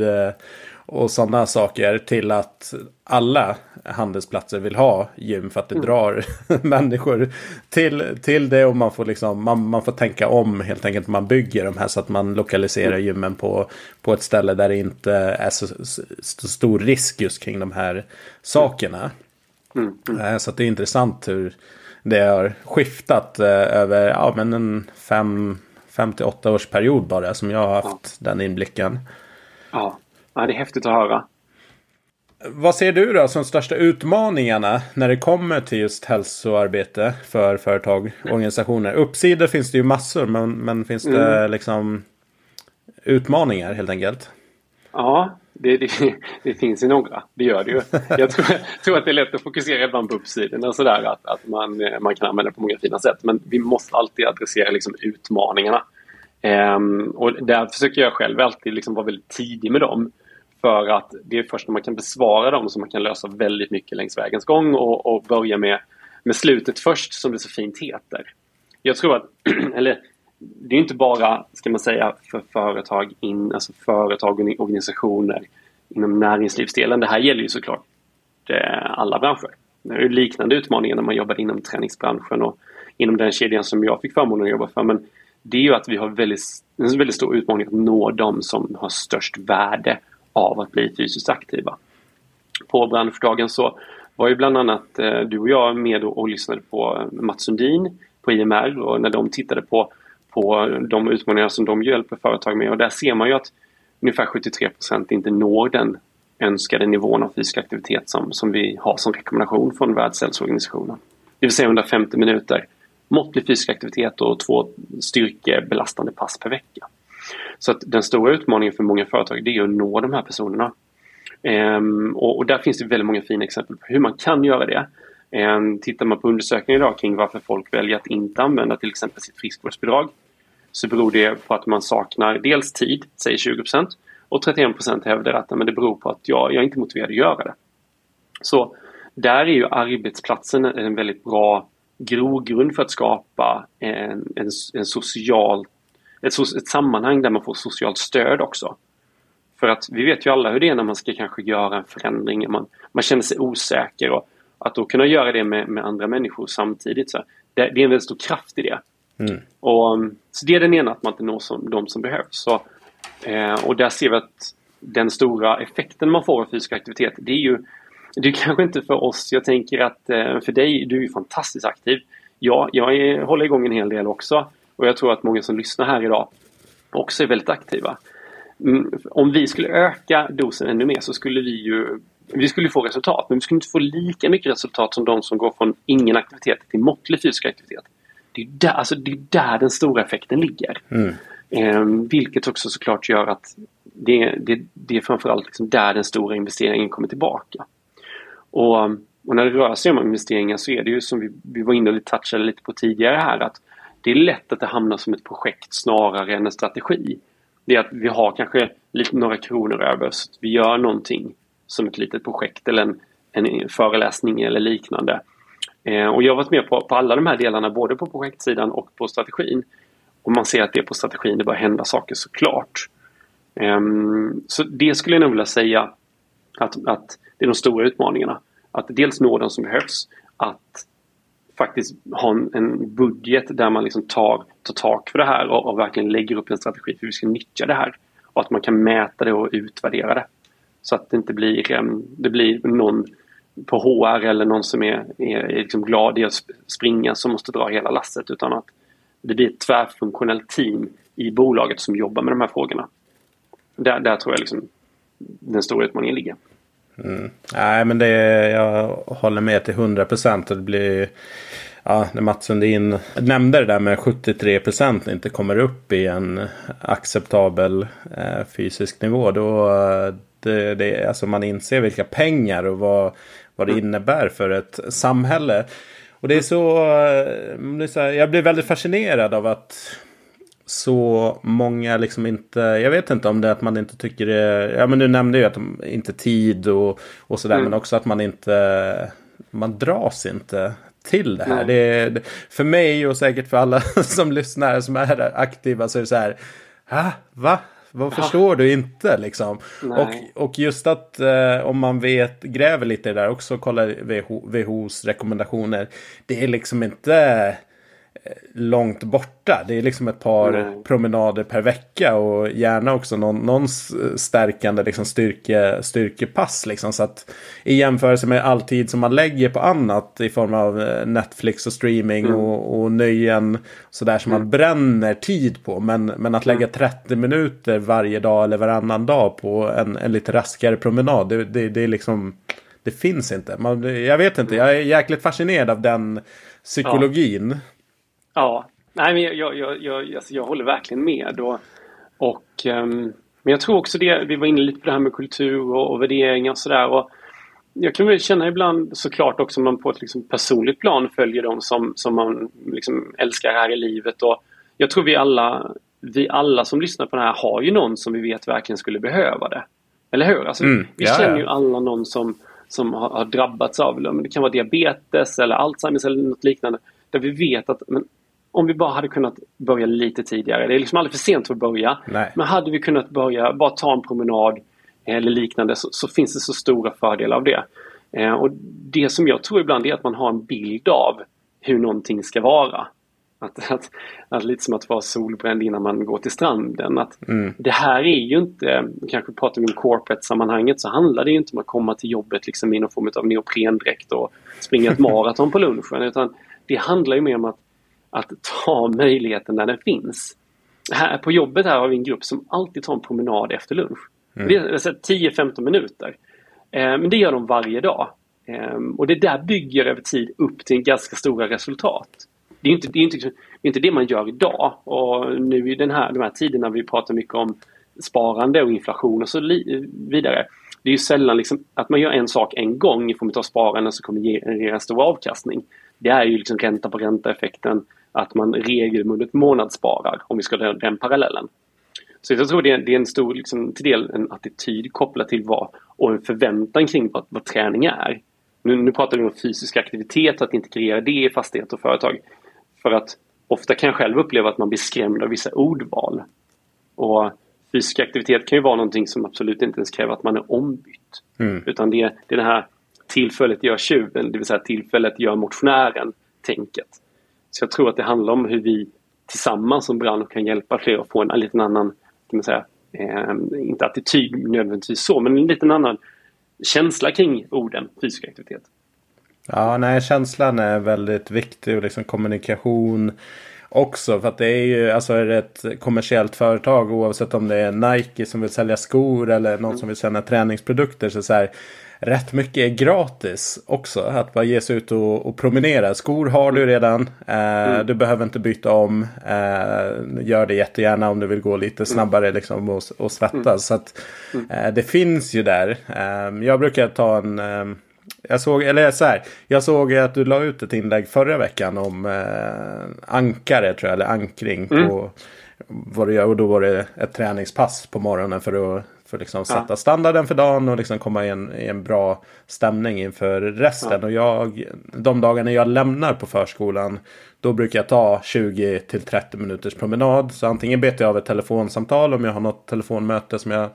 och sådana saker till att alla handelsplatser vill ha gym för att det mm. drar människor till, till det och man får, liksom, man, man får tänka om helt enkelt man bygger de här så att man lokaliserar mm. gymmen på, på ett ställe där det inte är så, så stor risk just kring de här sakerna. Mm. Mm. Eh, så det är intressant hur det har skiftat eh, över ja, men en fem, fem till åtta års period bara som jag har haft ja. den inblicken. Ja. Ja, det är häftigt att höra. Vad ser du då som största utmaningarna när det kommer till just hälsoarbete för företag och organisationer? Uppsidor finns det ju massor, men, men finns det mm. liksom utmaningar helt enkelt? Ja, det, det, det, finns ju några. Det gör det ju. Jag tror, tror, att det är lätt att fokusera ibland på uppsidorna sådär att, att man, man kan använda det på många fina sätt. Men vi måste alltid adressera liksom utmaningarna. Um, och där försöker jag själv alltid liksom vara väldigt tidig med dem. För att det är först när man kan besvara dem som man kan lösa väldigt mycket längs vägens gång och, och börja med, med slutet först som det så fint heter. Jag tror att, eller det är inte bara, ska man säga, för företag, in, alltså företag och organisationer inom näringslivsdelen. Det här gäller ju såklart eh, alla branscher. Det är liknande utmaningar när man jobbar inom träningsbranschen och inom den kedjan som jag fick förmånen att jobba för. Men det är ju att vi har väldigt, en väldigt stor utmaning att nå dem som har störst värde av att bli fysiskt aktiva. På branschdagen så var ju bland annat eh, du och jag med och, och lyssnade på eh, Mats Sundin på IMR och när de tittade på, på de utmaningar som de hjälper företag med och där ser man ju att ungefär 73% inte når den önskade nivån av fysisk aktivitet som, som vi har som rekommendation från Världshälsoorganisationen. Det vill säga 150 minuter måttlig fysisk aktivitet och två styrkebelastande pass per vecka. Så att den stora utmaningen för många företag det är att nå de här personerna. Ehm, och, och, där finns det väldigt många fina exempel på hur man kan göra det. Ehm, tittar man på undersökningar idag kring varför folk väljer att inte använda till exempel sitt friskvårdsbidrag så beror det på att man saknar dels tid, säg 20% och 31% hävdar att men det beror på att jag, jag är inte motiverad att göra det. Så där är ju arbetsplatsen en väldigt bra grogrund för att skapa en, en, en social ett, ett sammanhang där man får socialt stöd också. För att vi vet ju alla hur det är när man ska kanske göra en förändring. Man, man känner sig osäker och att då kunna göra det med, med andra människor samtidigt. Så det, det är en väldigt stor kraft i det. Mm. Och, så det är den ena, att man inte når som, de som behövs. Så, eh, och där ser vi att den stora effekten man får av fysisk aktivitet, det är ju det är kanske inte för oss. Jag tänker att eh, för dig, du är ju fantastiskt aktiv. Ja, jag är, håller igång en hel del också. Och jag tror att många som lyssnar här idag också är väldigt aktiva. Mm, om vi skulle öka dosen ännu mer så skulle vi ju vi skulle få resultat, men vi skulle inte få lika mycket resultat som de som går från ingen aktivitet till måttlig fysisk aktivitet. Det är där, alltså det är där den stora effekten ligger. Mm. Eh, vilket också såklart gör att det, det, det är framförallt liksom där den stora investeringen kommer tillbaka. Och, och, när det rör sig om investeringar så är det ju som vi, vi var inne och touchade lite på tidigare här att det är lätt att det hamnar som ett projekt snarare än en strategi. Det är att vi har kanske lite, några kronor över så att vi gör någonting som ett litet projekt eller en, en föreläsning eller liknande. Eh, och jag har varit med på, på alla de här delarna både på projektsidan och på strategin. Och man ser att det är på strategin det börjar hända saker såklart. Eh, så det skulle jag nog vilja säga att, att det är de stora utmaningarna. Att dels nå de som behövs, att faktiskt ha en, en budget där man liksom tar, tar tak för det här och, och, verkligen lägger upp en strategi för hur vi ska nyttja det här. Och att man kan mäta det och utvärdera det. Så att det inte blir, ehm, det blir någon på HR eller någon som är, är, är liksom glad i att springa som måste dra hela lasset utan att det blir ett tvärfunktionellt team i bolaget som jobbar med de här frågorna. Där, där tror jag liksom den stora utmaningen ligger. Mm. Nej men det jag håller med till 100 procent. Det blir ja, när Mats Sundin nämnde det där med 73 procent inte kommer upp i en acceptabel eh, fysisk nivå. Då det, det, alltså man inser vilka pengar och vad, vad det mm. innebär för ett samhälle. Och det är så, eh, det är så här, jag blir väldigt fascinerad av att så många liksom inte, jag vet inte om det är att man inte tycker det, ja men du nämnde ju att de inte tid och, och sådär mm. men också att man inte, man dras inte till det här. Det, det, för mig och säkert för alla som lyssnar som är aktiva så är det så här, ah, va? Vad förstår du inte liksom? Och, och just att eh, om man vet, gräver lite där också, kollar WHO, WHOs rekommendationer. Det är liksom inte långt borta. Det är liksom ett par mm. promenader per vecka och gärna också någon, någon stärkande liksom styrke, styrkepass. Liksom. Så att i jämförelse med all tid som man lägger på annat i form av eh, Netflix och streaming mm. och, och nöjen sådär som mm. man bränner tid på. Men, men att lägga 30 mm. minuter varje dag eller varannan dag på en, en lite raskare promenad. Det, det, det är liksom det finns inte. Man, jag vet inte, jag är jäkligt fascinerad av den psykologin. Ja. Ja, nej men jag, jag, jag, alltså jag håller verkligen med. Och, och, um, men jag tror också det, vi var inne lite på det här med kultur och, och värderingar och sådär. Jag kan väl känna ibland såklart också om man på ett liksom personligt plan följer dem som, som man liksom älskar här i livet. Och jag tror vi alla, vi alla som lyssnar på det här har ju någon som vi vet verkligen skulle behöva det. Eller hur? Alltså, mm, vi ja, känner ju alla någon som, som har, har drabbats av det. Det kan vara diabetes eller Alzheimers eller något liknande. Där vi vet att men, om vi bara hade kunnat börja lite tidigare. Det är liksom aldrig för sent för att börja. Nej. Men hade vi kunnat börja, bara ta en promenad eller liknande så, så finns det så stora fördelar av det. Eh, och Det som jag tror ibland är att man har en bild av hur någonting ska vara. Att, att, att lite som att vara solbränd innan man går till stranden. Att mm. Det här är ju inte, kanske pratar vi om corporate-sammanhanget så handlar det ju inte om att komma till jobbet liksom i någon form av neoprendräkt och springa ett maraton på lunchen. Utan det handlar ju mer om att att ta möjligheten när den finns. Här på jobbet här har vi en grupp som alltid tar en promenad efter lunch. Mm. Det är 10-15 minuter. Eh, men det gör de varje dag. Eh, och det där bygger över tid upp till ganska stora resultat. Det är inte det, är inte, det, är inte det man gör idag. Och nu i den här, de här tiderna vi pratar mycket om sparande och inflation och så vidare. Det är ju sällan liksom att man gör en sak en gång i form av sparande som kommer generera stor avkastning. Det är ju liksom ränta på ränta effekten att man regelbundet månadssparar, om vi ska dra den parallellen. Så jag tror det är, det är en stor, liksom, till del en attityd kopplad till vad och en förväntan kring vad, vad träning är. Nu, nu pratar vi om fysisk aktivitet, att integrera det i fastighet och företag. För att ofta kan jag själv uppleva att man blir skrämd av vissa ordval. Och fysisk aktivitet kan ju vara någonting som absolut inte ens kräver att man är ombytt. Mm. Utan det, det är det här tillfället gör tjuven, det vill säga tillfället gör motionären, tänket. Så jag tror att det handlar om hur vi tillsammans som bransch kan hjälpa fler att få en, en liten annan, kan man säga, eh, inte attityd nödvändigtvis så, men en liten annan känsla kring orden fysisk aktivitet. Ja, nej, känslan är väldigt viktig och liksom kommunikation också. För att det är ju alltså är det ett kommersiellt företag oavsett om det är Nike som vill sälja skor eller någon mm. som vill sälja träningsprodukter. Så, så här, rätt mycket är gratis också. Att bara ge sig ut och, och promenera. Skor har du redan. Eh, mm. Du behöver inte byta om. Eh, gör det jättegärna om du vill gå lite snabbare liksom, och, och svettas. Mm. Så att, mm. eh, det finns ju där. Eh, jag brukar ta en... Eh, jag såg, eller så här, jag såg att du la ut ett inlägg förra veckan om eh, ankare tror jag, eller ankring. På, mm. vad du gör, och då var det ett träningspass på morgonen för att För att liksom sätta ja. standarden för dagen och liksom komma i en, i en bra stämning inför resten. Ja. Och jag, de dagarna jag lämnar på förskolan då brukar jag ta 20 till 30 minuters promenad. Så antingen betar jag av ett telefonsamtal om jag har något telefonmöte som jag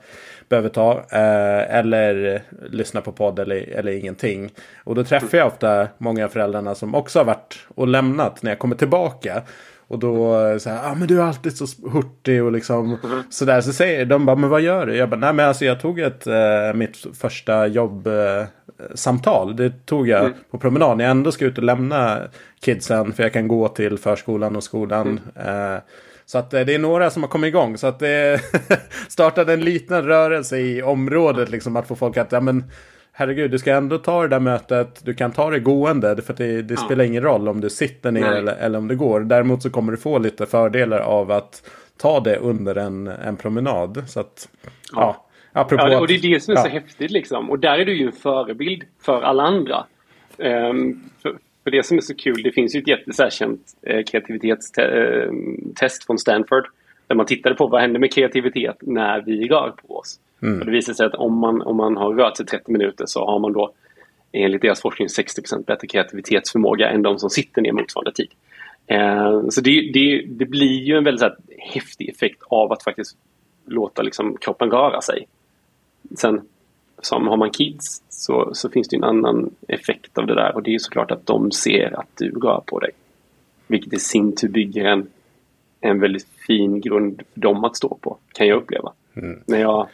behöver ta. Eh, eller lyssna på podd eller, eller ingenting. Och då träffar jag ofta många av föräldrarna som också har varit och lämnat när jag kommer tillbaka. Och då så här, ah, men du är alltid så hurtig och liksom mm. sådär. Så säger de bara, men vad gör du? Jag bara, nej men alltså jag tog ett, eh, mitt första jobbsamtal. Eh, det tog jag mm. på promenad när jag ändå ska ut och lämna kidsen. För jag kan gå till förskolan och skolan. Mm. Eh, så att eh, det är några som har kommit igång. Så att det startade en liten rörelse i området. Liksom att få folk att, ja men herregud, du ska ändå ta det där mötet. Du kan ta det gående. För det, det ja. spelar ingen roll om du sitter ner eller, eller, om du går. Däremot så kommer du få lite fördelar av att ta det under en, en promenad. Så att, ja. ja. ja och det är det som är så häftigt liksom. Och där är du ju en förebild för alla andra. Um, för, för det som är så kul, det finns ju ett jättesärkänt eh, kreativitetstest från Stanford. Där man tittade på vad händer med kreativitet när vi rör på oss. Mm. Och det visar sig att om man, om man har rört sig 30 minuter så har man då enligt deras forskning 60% bättre kreativitetsförmåga än de som sitter ner motsvarande tid. Eh, så det, det, det, blir ju en väldigt här, häftig effekt av att faktiskt låta liksom, kroppen röra sig. Sen som har man kids så, så finns det en annan effekt av det där och det är såklart att de ser att du rör på dig. Vilket i sin tur bygger en, en väldigt fin grund för dem att stå på, kan jag uppleva. Mm. När jag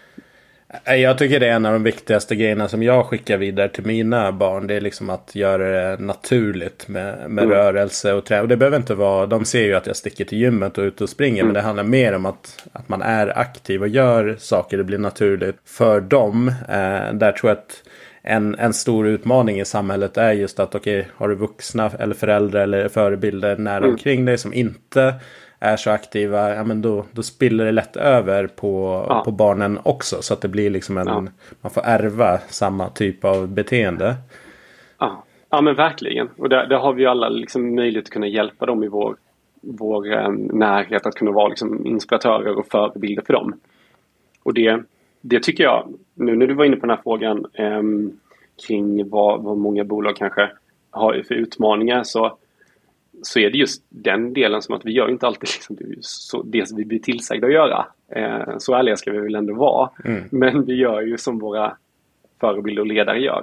jag tycker det är en av de viktigaste grejerna som jag skickar vidare till mina barn. Det är liksom att göra det naturligt med, med mm. rörelse och träning. Och det behöver inte vara, de ser ju att jag sticker till gymmet och ute och springer. Mm. Men det handlar mer om att, att man är aktiv och gör saker. Det blir naturligt för dem. Eh, där tror jag att en, en stor utmaning i samhället är just att okej, okay, har du vuxna eller föräldrar eller förebilder nära mm. omkring dig som inte är så aktiva, ja men då, då spiller det lätt över på, ja. på barnen också. Så att det blir liksom en, ja. man får ärva samma typ av beteende. Ja, ja men verkligen. Och där, där har vi ju alla liksom möjlighet att kunna hjälpa dem i vår, vår eh, närhet att kunna vara liksom inspiratörer och förebilder för dem. Och det, det tycker jag, nu när du var inne på den här frågan eh, kring vad, vad många bolag kanske har för utmaningar så så är det just den delen som att vi gör inte alltid liksom det vi blir tillsagda att göra. Eh, så ärliga ska vi väl ändå vara. Mm. Men vi gör ju som våra förebilder och ledare gör.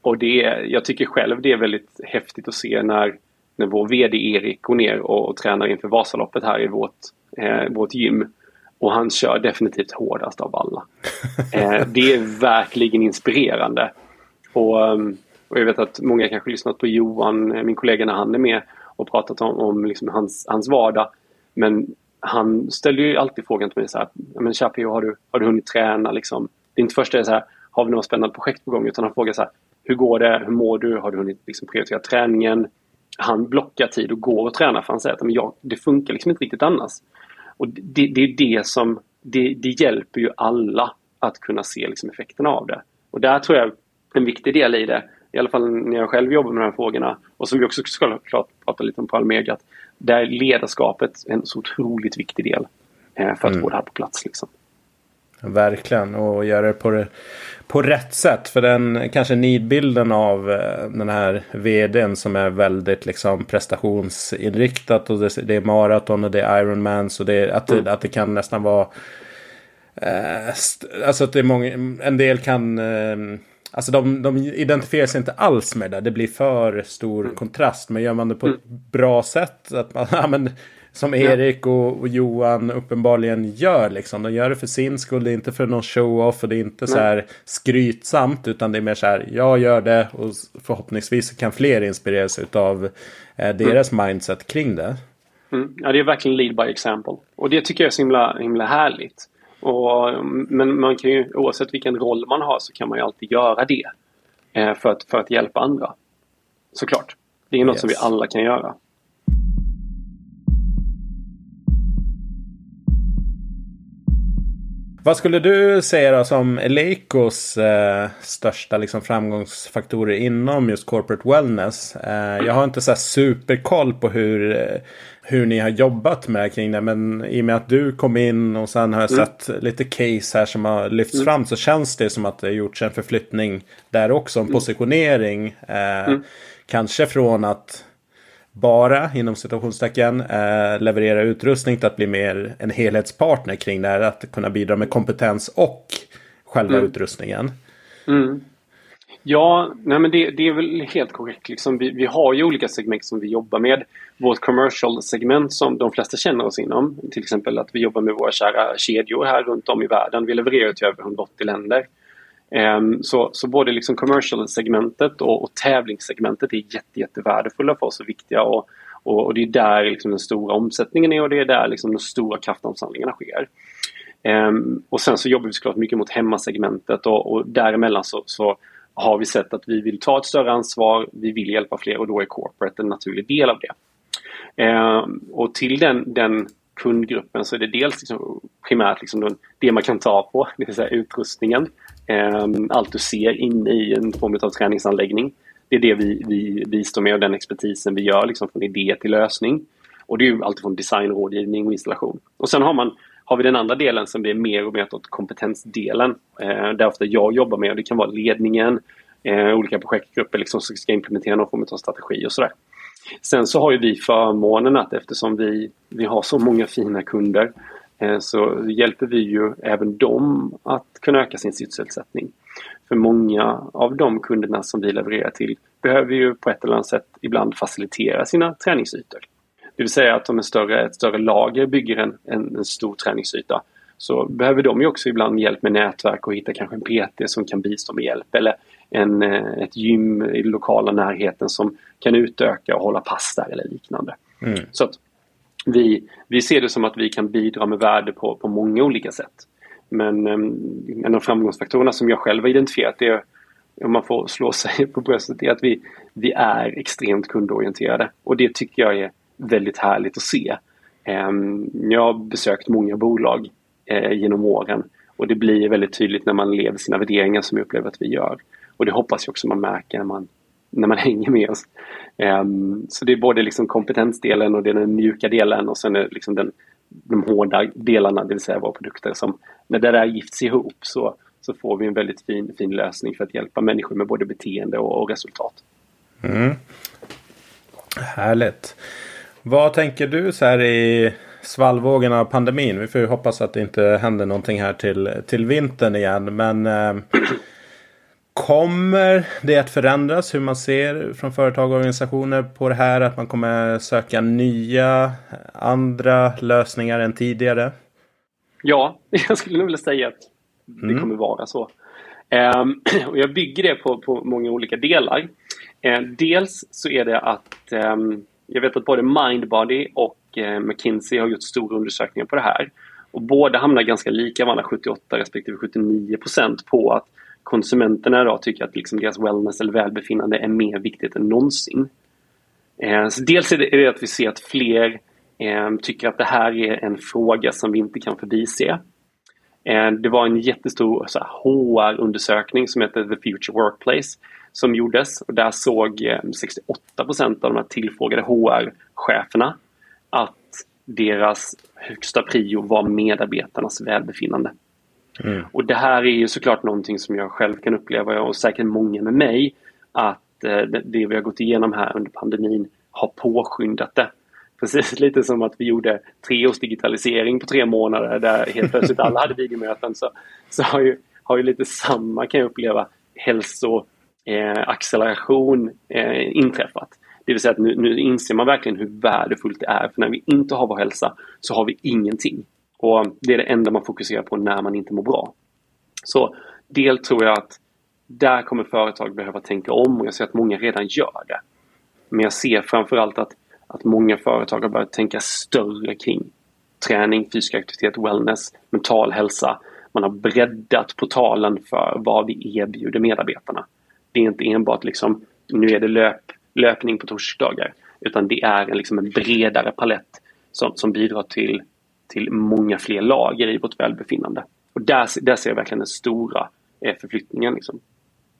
Och det, jag tycker själv det är väldigt häftigt att se när, när vår VD Erik går ner och, och tränar inför Vasaloppet här i vårt, eh, vårt gym. Och han kör definitivt hårdast av alla. Eh, det är verkligen inspirerande. Och, och jag vet att många kanske lyssnat på Johan, min kollega, när han är med och pratat om, om liksom hans, hans vardag. Men han ställer ju alltid frågan till mig så här, men Chapi, har du, har du hunnit träna liksom? Det är inte först det är så här, har vi några spännande projekt på gång? Utan han frågar så här, hur går det? Hur mår du? Har du hunnit liksom prioritera träningen? Han blockar tid och går och tränar för han säger att men jag, det funkar liksom inte riktigt annars. Och det, det är det som, det, det hjälper ju alla att kunna se liksom effekterna av det. Och där tror jag en viktig del i det i alla fall när jag själv jobbar med de här frågorna och som vi också ska prata lite om på Almega, att där är ledarskapet en så otroligt viktig del eh, för att mm. få det här på plats. Liksom. Verkligen, och göra det på, det på rätt sätt. För den kanske nidbilden av eh, den här vdn som är väldigt liksom prestationsinriktat. Och det, det är maraton och det är Ironmans. Och det, att, mm. att det kan nästan vara... Eh, alltså att det är många, en del kan... Eh, Alltså de, de identifierar sig inte alls med det. Det blir för stor mm. kontrast. Men gör man det på mm. ett bra sätt. Att man, ja, men, som Erik och, och, Johan uppenbarligen gör. Liksom. De gör det för sin skull. Det är inte för någon show-off. Och det är inte så här skrytsamt. Utan det är mer så här. Jag gör det. Och förhoppningsvis kan fler inspireras av eh, deras mm. mindset kring det. Mm. Ja, det är verkligen lead by example. Och det tycker jag är så himla, himla härligt. Och, men man kan ju, oavsett vilken roll man har så kan man ju alltid göra det. Eh, för, att, för att hjälpa andra. Såklart. Det är något yes. som vi alla kan göra. Vad skulle du säga då som Eleikos eh, största liksom, framgångsfaktorer inom just corporate wellness? Eh, jag har inte så superkoll på hur, eh, hur ni har jobbat med kring det. Men i och med att du kom in och sen har jag mm. sett lite case här som har lyfts mm. fram så känns det som att det har gjorts en förflyttning där också. En mm. positionering. Eh, mm. Kanske från att bara inom citationstecken eh, leverera utrustning till att bli mer en helhetspartner kring det här. Att kunna bidra med kompetens och själva mm. utrustningen. Ja, nej men det, det, är väl helt korrekt. Liksom vi, vi, har ju olika segment som vi jobbar med. Vårt commercial-segment som de flesta känner oss inom. Till exempel att vi jobbar med våra kära kedjor här runt om i världen. Vi levererar till över 180 länder. Um, så, så både liksom commercial-segmentet och, och tävlingssegmentet är jätte, jättevärdefulla för oss och viktiga. Och, och, och det är där liksom den stora omsättningen är och det är där liksom de stora kraftomsamlingarna sker. Um, och sen så jobbar vi såklart mycket mot hemmasegmentet och, och däremellan så, så har vi sett att vi vill ta ett större ansvar, vi vill hjälpa fler och då är corporate en naturlig del av det. Eh, och till den, den kundgruppen så är det dels liksom primärt liksom det man kan ta på, det vill säga utrustningen. Eh, allt du ser inne i en form av träningsanläggning. Det är det vi, vi bistår med och den expertisen vi gör liksom från idé till lösning. Och det är ju design, designrådgivning och installation. Och sen har man har vi den andra delen som blir mer och mer åt kompetensdelen. Eh, där ofta jag jobbar med, och det kan vara ledningen, eh, olika projektgrupper liksom, som ska implementera någon form av strategi och sådär. Sen så har ju vi förmånen att eftersom vi, vi har så många fina kunder eh, så hjälper vi ju även dem att kunna öka sin sysselsättning. För många av de kunderna som vi levererar till behöver ju på ett eller annat sätt ibland facilitera sina träningsytor. Det vill säga att om en större, ett större lager bygger en, en, en stor träningsyta så behöver de ju också ibland hjälp med nätverk och hitta kanske en PT som kan bistå med hjälp eller en, eh, ett gym i den lokala närheten som kan utöka och hålla pass där eller liknande. Mm. Så vi, vi ser det som att vi kan bidra med värde på, på många olika sätt. Men um, en av framgångsfaktorerna som jag själv har identifierat är om man får slå sig på bröstet, är att vi, vi är extremt kundorienterade. Och det tycker jag är väldigt härligt att se. Ehm, jag har besökt många bolag eh, genom åren och det blir väldigt tydligt när man lever sina värderingar som jag upplever att vi gör. Och det hoppas jag också man märker när man, när man hänger med oss. Ehm, så det är både liksom kompetensdelen och den mjuka delen och sen är liksom den, de hårda delarna, det vill säga våra produkter. Som, när det där gifts ihop så, så får vi en väldigt fin, fin lösning för att hjälpa människor med både beteende och, och resultat. Mm. Härligt. Vad tänker du så här i svallvågen av pandemin? Vi får ju hoppas att det inte händer någonting här till, till vintern igen. Men eh, kommer det att förändras hur man ser från företag och organisationer på det här? Att man kommer söka nya, andra lösningar än tidigare? Ja, jag skulle nog vilja säga att det mm. kommer vara så. Um, och jag bygger det på, på många olika delar. Uh, dels så är det att um, jag vet att både Mindbody och eh, McKinsey har gjort stora undersökningar på det här. Och båda hamnar ganska lika varandra, 78 respektive 79 procent på att konsumenterna idag tycker att liksom deras wellness eller välbefinnande är mer viktigt än någonsin. Eh, så dels är det, är det, att vi ser att fler eh, tycker att det här är en fråga som vi inte kan förbise. Eh, det var en jättestor HR-undersökning som heter The Future Workplace som gjordes och där såg 68 eh, procent av de här tillfrågade HR-cheferna att deras högsta prio var medarbetarnas välbefinnande. Mm. Och det här är ju såklart någonting som jag själv kan uppleva och säkert många med mig att eh, det vi har gått igenom här under pandemin har påskyndat det. Precis lite som att vi gjorde tre års digitalisering på tre månader där helt plötsligt alla hade videomöten så, så har, ju, har ju lite samma kan jag uppleva hälsoacceleration eh, eh, inträffat. Det vill säga att nu, nu inser man verkligen hur värdefullt det är. För när vi inte har vår hälsa så har vi ingenting. Och Det är det enda man fokuserar på när man inte mår bra. Så del tror jag att där kommer företag behöva tänka om och jag ser att många redan gör det. Men jag ser framförallt att, att många företag har börjat tänka större kring träning, fysisk aktivitet, wellness, mental hälsa. Man har breddat portalen för vad vi erbjuder medarbetarna. Det är inte enbart liksom, nu är det löp, löpning på torsdagar. Utan det är en, liksom en bredare palett som, som bidrar till, till många fler lager i vårt välbefinnande. Och där, där ser jag verkligen den stora eh, förflyttningen. Liksom.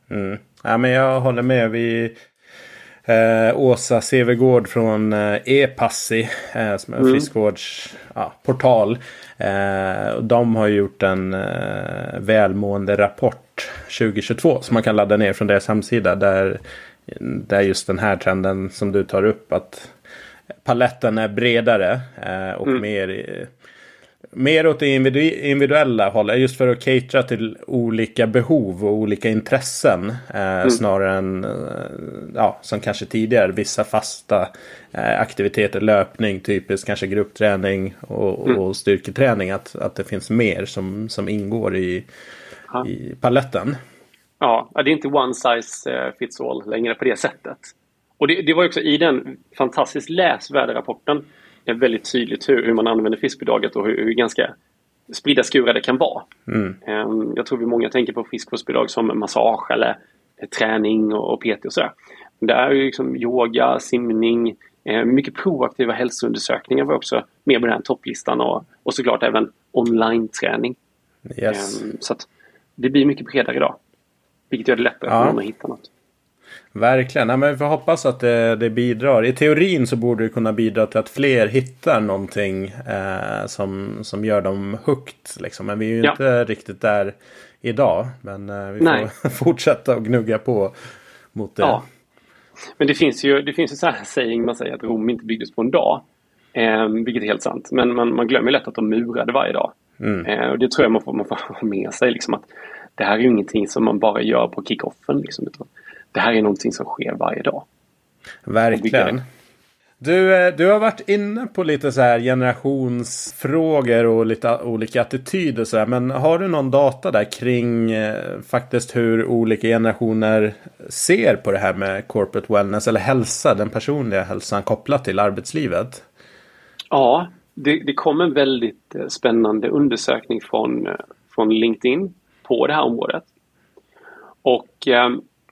Mm. Ja, men jag håller med. Vi, eh, Åsa Sevegård från eh, E-Passi, eh, som är en mm. friskvårdsportal. Ja, eh, de har gjort en eh, välmående rapport 2022 som man kan ladda ner från deras hemsida. Där, där just den här trenden som du tar upp. att paletten är bredare eh, och mm. mer mer åt det individuella hållet. Just för att catera till olika behov och olika intressen. Eh, mm. Snarare än eh, ja, som kanske tidigare vissa fasta eh, aktiviteter. Löpning, typiskt kanske gruppträning och, mm. och styrketräning. Att, att det finns mer som, som ingår i, i paletten. Ja, det är inte one size eh, fits all längre på det sättet. Och det, det var också i den fantastiskt läsvärda rapporten är väldigt tydligt hur, hur man använder friskbidraget och hur, hur ganska spridda skurar det kan vara. Mm. Ehm, jag tror vi många tänker på friskvårdsbidrag som massage eller träning och, PT och sådär. Det är ju liksom yoga, simning, eh, mycket proaktiva hälsoundersökningar var också med på den här topplistan och, och såklart även online-träning. Yes. Ehm, så det blir mycket bredare idag. Vilket gör det lättare ja. för någon att hitta något. Verkligen. Ja, men vi får hoppas att det, det, bidrar. I teorin så borde det kunna bidra till att fler hittar någonting eh, som, som gör dem hooked. Liksom. Men vi är ju ja. inte riktigt där idag. Men eh, vi Nej. får fortsätta och gnugga på mot det. Ja. Men det finns ju, det finns ju så här saying man säger att Rom inte byggdes på en dag. Eh, vilket är helt sant. Men man, man glömmer lätt att de murade varje dag. Mm. Eh, och det tror jag man får, man får ha med sig. Liksom, att det här är ju ingenting som man bara gör på kickoffen. Liksom, utan det här är någonting som sker varje dag. Verkligen. Du, eh, du har varit inne på lite så här generationsfrågor och lite olika attityder. Så här, men har du någon data där kring eh, faktiskt hur olika generationer ser på det här med corporate wellness eller hälsa, den personliga hälsan kopplat till arbetslivet? Ja, det, det kom en väldigt eh, spännande undersökning från, från LinkedIn på det här området. Och eh,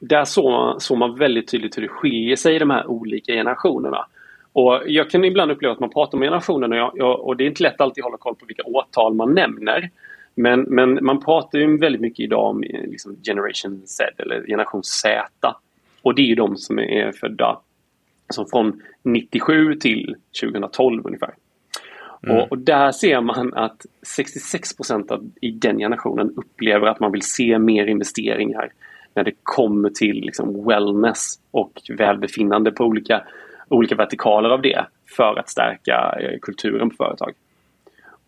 där såg man, såg man väldigt tydligt hur det skiljer sig i de här olika generationerna. Och jag kan ibland uppleva att man pratar om generationerna och, och det är inte lätt alltid att hålla koll på vilka årtal man nämner. Men, men man pratar ju väldigt mycket idag om eh, liksom Generation Z eller generation Z. Och det är de som är födda alltså från 97 till 2012 ungefär. Mm. Och, och, där ser man att 66% i den generationen upplever att man vill se mer investeringar när det kommer till liksom wellness och välbefinnande på olika, olika vertikaler av det för att stärka eh, kulturen på företag.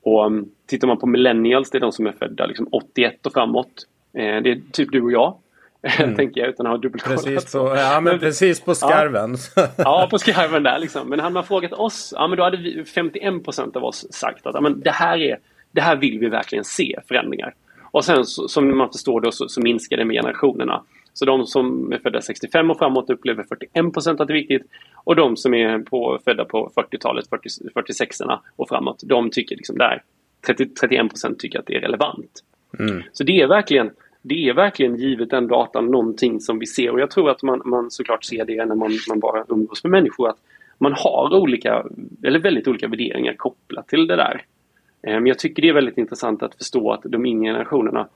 Och um, Tittar man på millennials, det är de som är födda liksom 81 och framåt. Eh, det är typ du och jag. Mm. tänker jag utan att ha dubbelkollat. Precis på, ja, men precis på skarven. Ja, ja, på skarven där liksom. Men hade man frågat oss, ja men då hade vi 51% av oss sagt att ja, men det, här är, det här vill vi verkligen se förändringar. Och sen så, som man förstår då så, så minskar det med generationerna. Så de som är födda 65 och framåt upplever 41% att det är viktigt. Och de som är på, födda på 40-talet, 40, 46 och framåt, de tycker liksom där 30, 31% tycker att det är relevant. Mm. Så det är verkligen det är verkligen givet den datan någonting som vi ser och jag tror att man, man såklart ser det när man, man bara umgås med människor att man har olika, eller väldigt olika värderingar kopplat till det där. Eh, men jag tycker det är väldigt intressant att förstå att de yngre generationerna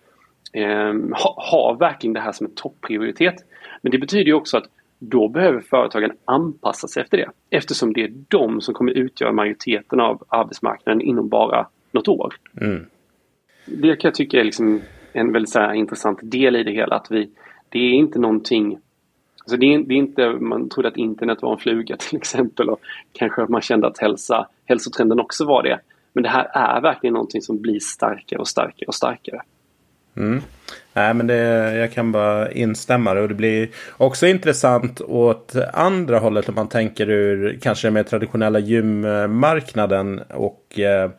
eh, har verkligen det här som en topprioritet. Men det betyder också att då behöver företagen anpassa sig efter det eftersom det är de som kommer utgöra majoriteten av arbetsmarknaden inom bara något år. Mm. Det kan jag tycka är liksom en väldigt så intressant del i det hela. Att vi, det är inte någonting Alltså det, är, det är inte, man trodde att internet var en fluga till exempel och kanske att man kände att hälsa, hälsotrenden också var det. Men det här är verkligen någonting som blir starkare och starkare och starkare. Mm. Nej, men det, jag kan bara instämma. Och det blir också intressant åt andra hållet om man tänker ur kanske den mer traditionella gymmarknaden och eh,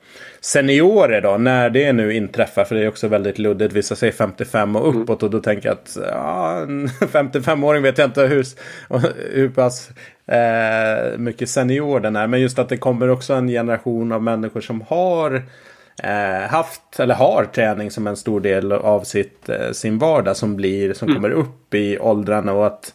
seniorer då. När det nu inträffar. För det är också väldigt luddigt. Vissa säger 55 och mm. uppåt. Och då tänker jag att ja, en 55-åring vet jag inte hur, hur pass eh, mycket senior den är. Men just att det kommer också en generation av människor som har haft eller har träning som en stor del av sitt, eh, sin vardag som blir som mm. kommer upp i åldrarna och att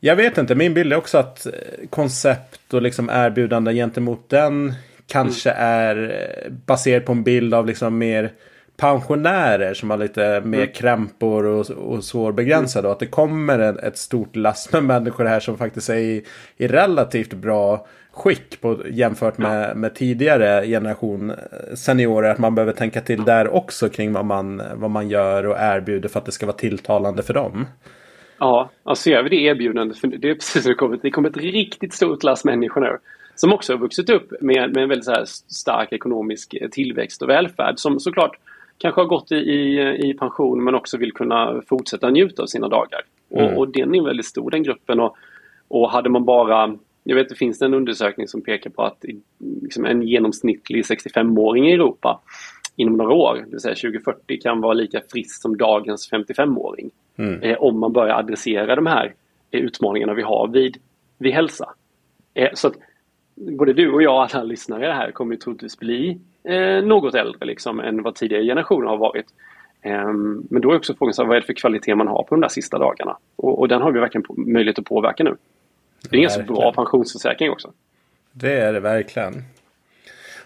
jag vet inte, min bild är också att eh, koncept och liksom erbjudande gentemot den kanske mm. är eh, baserat på en bild av liksom mer pensionärer som har lite mer mm. krämpor och, och svårbegränsade. Mm. Och att det kommer ett stort lass med människor här som faktiskt är i, i relativt bra skick på, jämfört med, med tidigare generation eh, seniorer. Att man behöver tänka till där också kring vad man, vad man gör och erbjuder för att det ska vara tilltalande för dem. Ja, alltså gör vi det erbjudandet, för det är precis som det kommer, det kommer ett riktigt stort lass människor nu. Som också har vuxit upp med, med en väldigt stark ekonomisk tillväxt och välfärd. Som såklart kanske har gått i, i, i pension men också vill kunna fortsätta njuta av sina dagar. Mm. Och, och den är väldigt stor den gruppen. Och, och hade man bara jag vet det finns en undersökning som pekar på att liksom en genomsnittlig 65-åring i Europa inom några år, det vill säga 2040, kan vara lika frisk som dagens 55-åring. Mm. Eh, om man börjar adressera de här eh, utmaningarna vi har vid, vid hälsa. Eh, så att både du och jag och alla lyssnare här kommer ju troligtvis bli eh, något äldre liksom, än vad tidigare generationer har varit. Ehm, men då är också frågan så här, vad är det för kvalitet man har på de där sista dagarna? Och, och den har vi verkligen möjlighet att påverka nu. Det är en så bra pensionsförsäkring också. Det är det verkligen.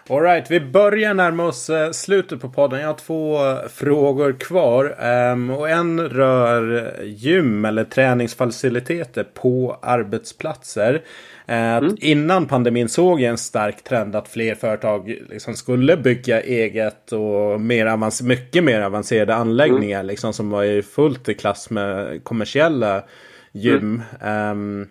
Alright, vi börjar närma oss eh, slutet på podden. Jag har två frågor kvar. Um, och en rör gym eller träningsfaciliteter på arbetsplatser. Uh, mm. Innan pandemin såg jag en stark trend att fler företag liksom skulle bygga eget och mer avans mycket mer avancerade anläggningar. Mm. Liksom, som var fullt i klass med kommersiella gym. Mm. Um,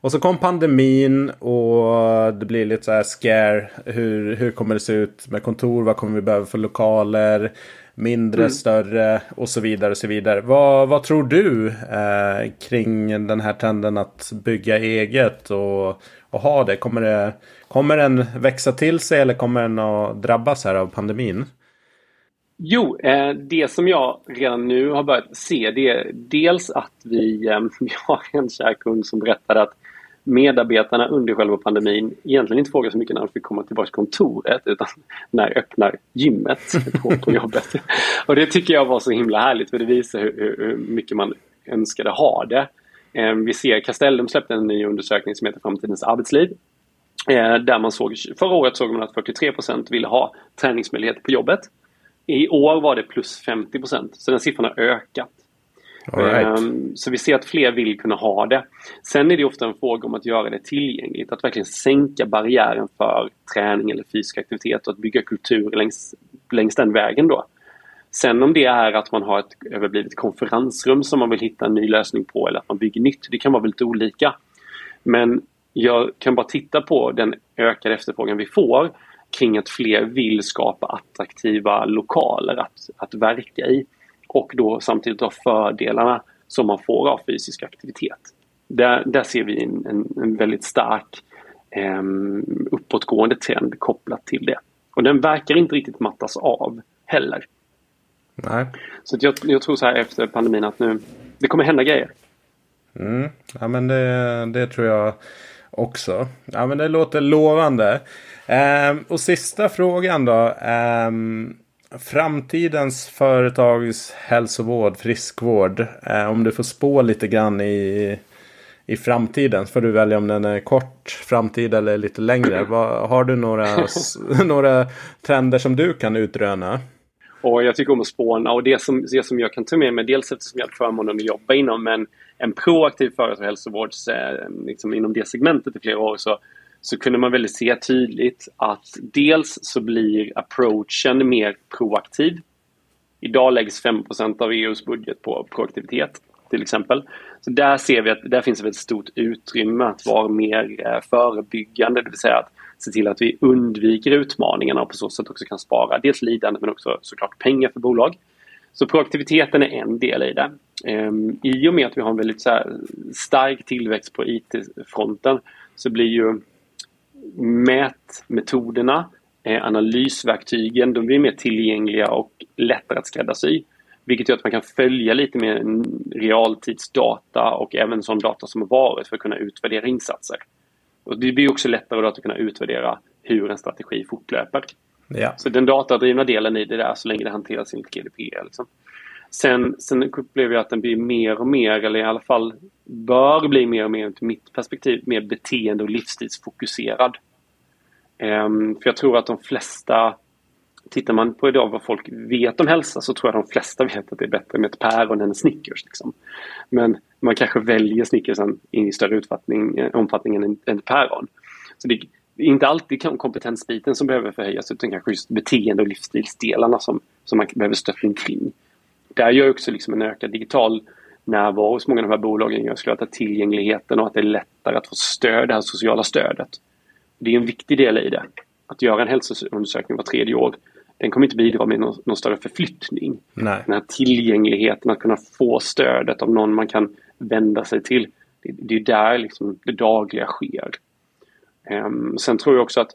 och så kom pandemin och det blir lite så här scare. Hur, hur kommer det se ut med kontor? Vad kommer vi behöva för lokaler? Mindre, mm. större och så vidare. och så vidare. Vad, vad tror du eh, kring den här trenden att bygga eget och, och ha det? Kommer, det? kommer den växa till sig eller kommer den att drabbas här av pandemin? Jo, eh, det som jag redan nu har börjat se det är dels att vi, eh, vi har en kär kund som berättade att medarbetarna under själva pandemin egentligen inte frågar så mycket när de fick komma tillbaka till kontoret utan när öppnar gymmet på, på jobbet. Och det tycker jag var så himla härligt för det visar hur, hur mycket man önskade ha det. Eh, vi ser Castellum släppte en ny undersökning som heter Framtidens arbetsliv. Eh, där man såg, förra året såg man att 43% ville ha träningsmöjligheter på jobbet. I år var det plus 50% så den siffran har ökat. Right. Ehm, så vi ser att fler vill kunna ha det. Sen är det ofta en fråga om att göra det tillgängligt, att verkligen sänka barriären för träning eller fysisk aktivitet och att bygga kultur längs, längs den vägen då. Sen om det är att man har ett överblivet konferensrum som man vill hitta en ny lösning på eller att man bygger nytt, det kan vara väldigt olika. Men jag kan bara titta på den ökade efterfrågan vi får kring att fler vill skapa attraktiva lokaler att, att verka i och då samtidigt ha fördelarna som man får av fysisk aktivitet. Där, där ser vi en, en, en väldigt stark eh, uppåtgående trend kopplat till det. Och den verkar inte riktigt mattas av heller. Nej. Så jag, jag tror så här efter pandemin att nu, det kommer hända grejer. Mm. Ja men det, det tror jag också. Ja men det låter lovande. Um, och sista frågan då. Um, Framtidens företagshälsovård, friskvård. Eh, om du får spå lite grann i, i framtiden. Får du välja om den är kort framtid eller lite längre. Vad, har du några, några trender som du kan utröna? Och jag tycker om att spåna och det som, det som jag kan ta med mig, dels eftersom jag har förmånen att jobba inom en, en proaktiv företagshälsovård eh, liksom inom det segmentet i flera år så så kunde man väl se tydligt att dels så blir approachen mer proaktiv. Idag läggs 5% av EUs budget på proaktivitet till exempel. Så där ser vi att där finns ett stort utrymme att vara mer eh, förebyggande, det vill säga att se till att vi undviker utmaningarna och på så sätt också kan spara dels lidande men också såklart pengar för bolag. Så proaktiviteten är en del i det. Ehm, I och med att vi har en väldigt stark tillväxt på IT-fronten så blir ju mätmetoderna, eh, analysverktygen, de blir mer tillgängliga och lättare att skräddarsy. Vilket gör att man kan följa lite mer realtidsdata och även sån data som har varit för att kunna utvärdera insatser. Och det blir också lättare att kunna utvärdera hur en strategi fortlöper. Ja. Så den datadrivna delen i det där så länge det hanteras enligt GDPR. Liksom. Sen, sen upplever jag att den blir mer och mer, eller i alla fall bör bli mer och mer, ur mitt perspektiv, mer beteende och livsstilsfokuserad. Um, för jag tror att de flesta tittar man på idag vad folk vet om hälsa så tror jag de flesta vet att det är bättre med ett päron än en Snickers. Liksom. Men man kanske väljer Snickersen i större eh, omfattning än ett päron. Så det är inte alltid kompetensbiten som behöver förhöjas utan kanske just beteende och livsstilsdelarna som, som man behöver stöttning kring. Där gör också liksom en ökad digital närvaro hos många av de här bolagen gör såklart att tillgängligheten och att det är lättare att få stöd, det här sociala stödet. Det är en viktig del i det. Att göra en hälsoundersökning var tredje år den kommer inte bidra med någon, någon större förflyttning. Nej. Den här tillgängligheten att kunna få stödet av någon man kan vända sig till. Det, det är där liksom det dagliga sker. Um, sen tror jag också att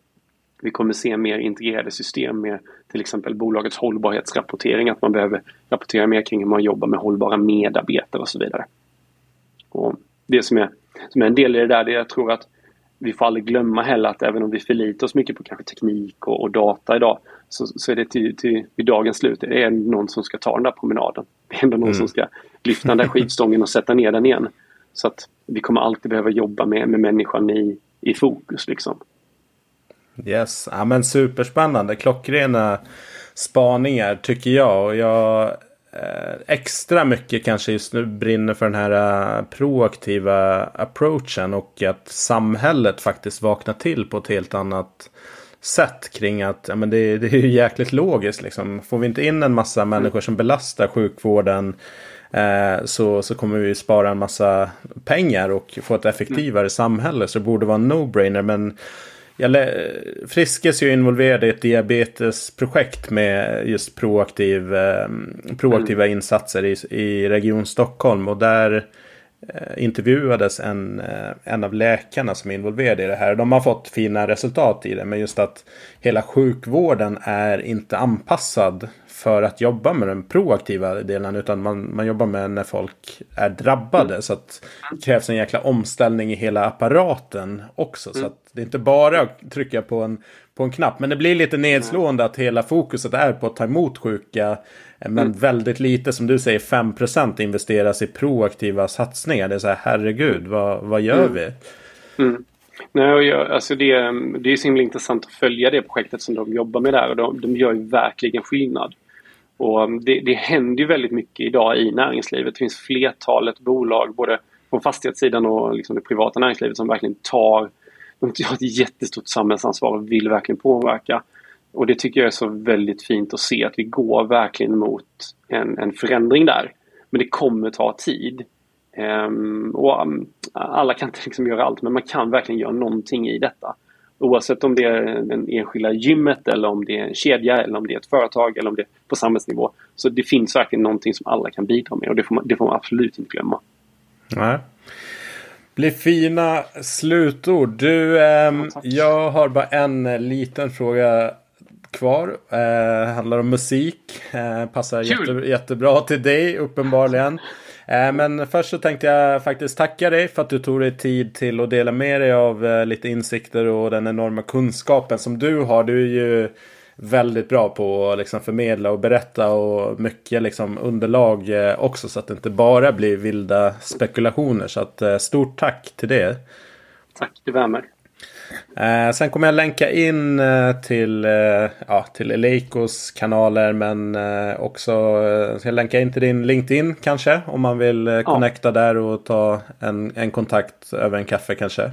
vi kommer se mer integrerade system med till exempel bolagets hållbarhetsrapportering. Att man behöver rapportera mer kring hur man jobbar med hållbara medarbetare och så vidare. Och det som är, som är en del i det där, det är jag tror att vi får aldrig glömma heller att även om vi förlitar oss mycket på kanske teknik och, och data idag så, så, är det till, till, vid dagens slut det är någon som ska ta den där promenaden. Det är ändå någon mm. som ska lyfta den där skivstången och sätta ner den igen. Så att vi kommer alltid behöva jobba med, med människan i, i fokus liksom. Yes, ja, men superspännande. Klockrena spaningar tycker jag. Och jag Eh, extra mycket kanske just nu brinner för den här uh, proaktiva approachen och att samhället faktiskt vaknar till på ett helt annat sätt kring att ja, men det, det är ju jäkligt logiskt. Liksom. Får vi inte in en massa mm. människor som belastar sjukvården eh, så, så kommer vi spara en massa pengar och få ett effektivare mm. samhälle. Så det borde vara en no-brainer. Men jag Friskis är ju involverad i ett diabetesprojekt med just proaktiv, eh, proaktiva mm. insatser i, i Region Stockholm. Och där eh, intervjuades en, eh, en av läkarna som är involverade i det här. De har fått fina resultat i det. Men just att hela sjukvården är inte anpassad för att jobba med den proaktiva delen. Utan man, man jobbar med när folk är drabbade. Mm. Så att det krävs en jäkla omställning i hela apparaten också. Mm. Så att det är inte bara att trycka på en, på en knapp. Men det blir lite nedslående att hela fokuset är på att ta emot sjuka. Men mm. väldigt lite, som du säger, 5% investeras i proaktiva satsningar. Det är så här, herregud, vad, vad gör mm. vi? Mm. Nej, jag, alltså det, det är så himla intressant att följa det projektet som de jobbar med där och de, de gör ju verkligen skillnad. Och um, det, det händer ju väldigt mycket idag i näringslivet. Det finns flertalet bolag, både på fastighetssidan och liksom det privata näringslivet som verkligen tar, de har ett jättestort samhällsansvar och vill verkligen påverka. Och det tycker jag är så väldigt fint att se att vi går verkligen mot en, en förändring där. Men det kommer ta tid. Um, och um, alla kan inte liksom göra allt men man kan verkligen göra någonting i detta. Oavsett om det är den enskilda gymmet eller om det är en kedja eller om det är ett företag eller om det är på samhällsnivå. Så det finns verkligen någonting som alla kan bidra med och det får man, det får man absolut inte glömma. Nej. Blir fina slutord. Du, eh, ja, jag har bara en liten fråga kvar. Eh, handlar om musik. Eh, passar jätte, jättebra till dig uppenbarligen. Eh, men först så tänkte jag faktiskt tacka dig för att du tog dig tid till att dela med dig av eh, lite insikter och den enorma kunskapen som du har. Du är ju väldigt bra på att liksom förmedla och berätta och mycket liksom underlag eh, också så att det inte bara blir vilda spekulationer. Så att stort tack till det. Tack, det värmer. Eh, sen kommer jag länka in eh, till, eh, ja, till Eleikos kanaler men eh, också eh, ska jag länka in till din LinkedIn kanske om man vill eh, connecta ja. där och ta en, en kontakt över en kaffe kanske.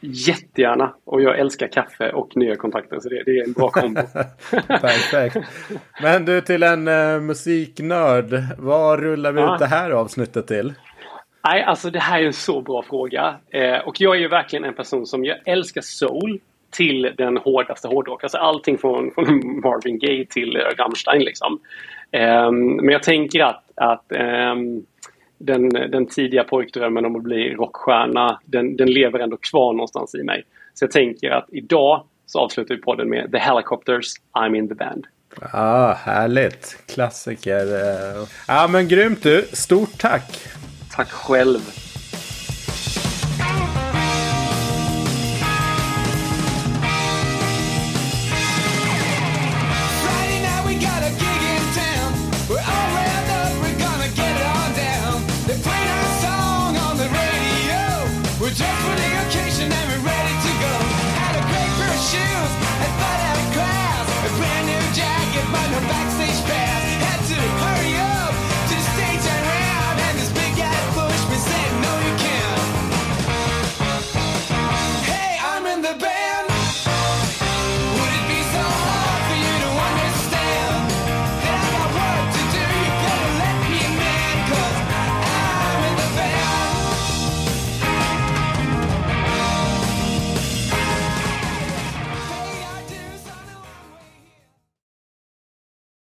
Jättegärna och jag älskar kaffe och nya kontakter så det, det är en bra kombo. Perfekt. Men du till en uh, musiknörd. Vad rullar vi ja. ut det här avsnittet till? Nej, alltså det här är en så bra fråga. Eh, och jag är ju verkligen en person som jag älskar soul till den hårdaste hårdrock. Alltså allting från, från Marvin Gaye till Rammstein liksom. Eh, men jag tänker att, att eh, den, den tidiga pojkdrömmen om att bli rockstjärna, den, den lever ändå kvar någonstans i mig. Så jag tänker att idag så avslutar vi podden med The Helicopters, I'm in the band. Ah, härligt! Klassiker. Ja, men grymt du. Stort tack! Tack själv.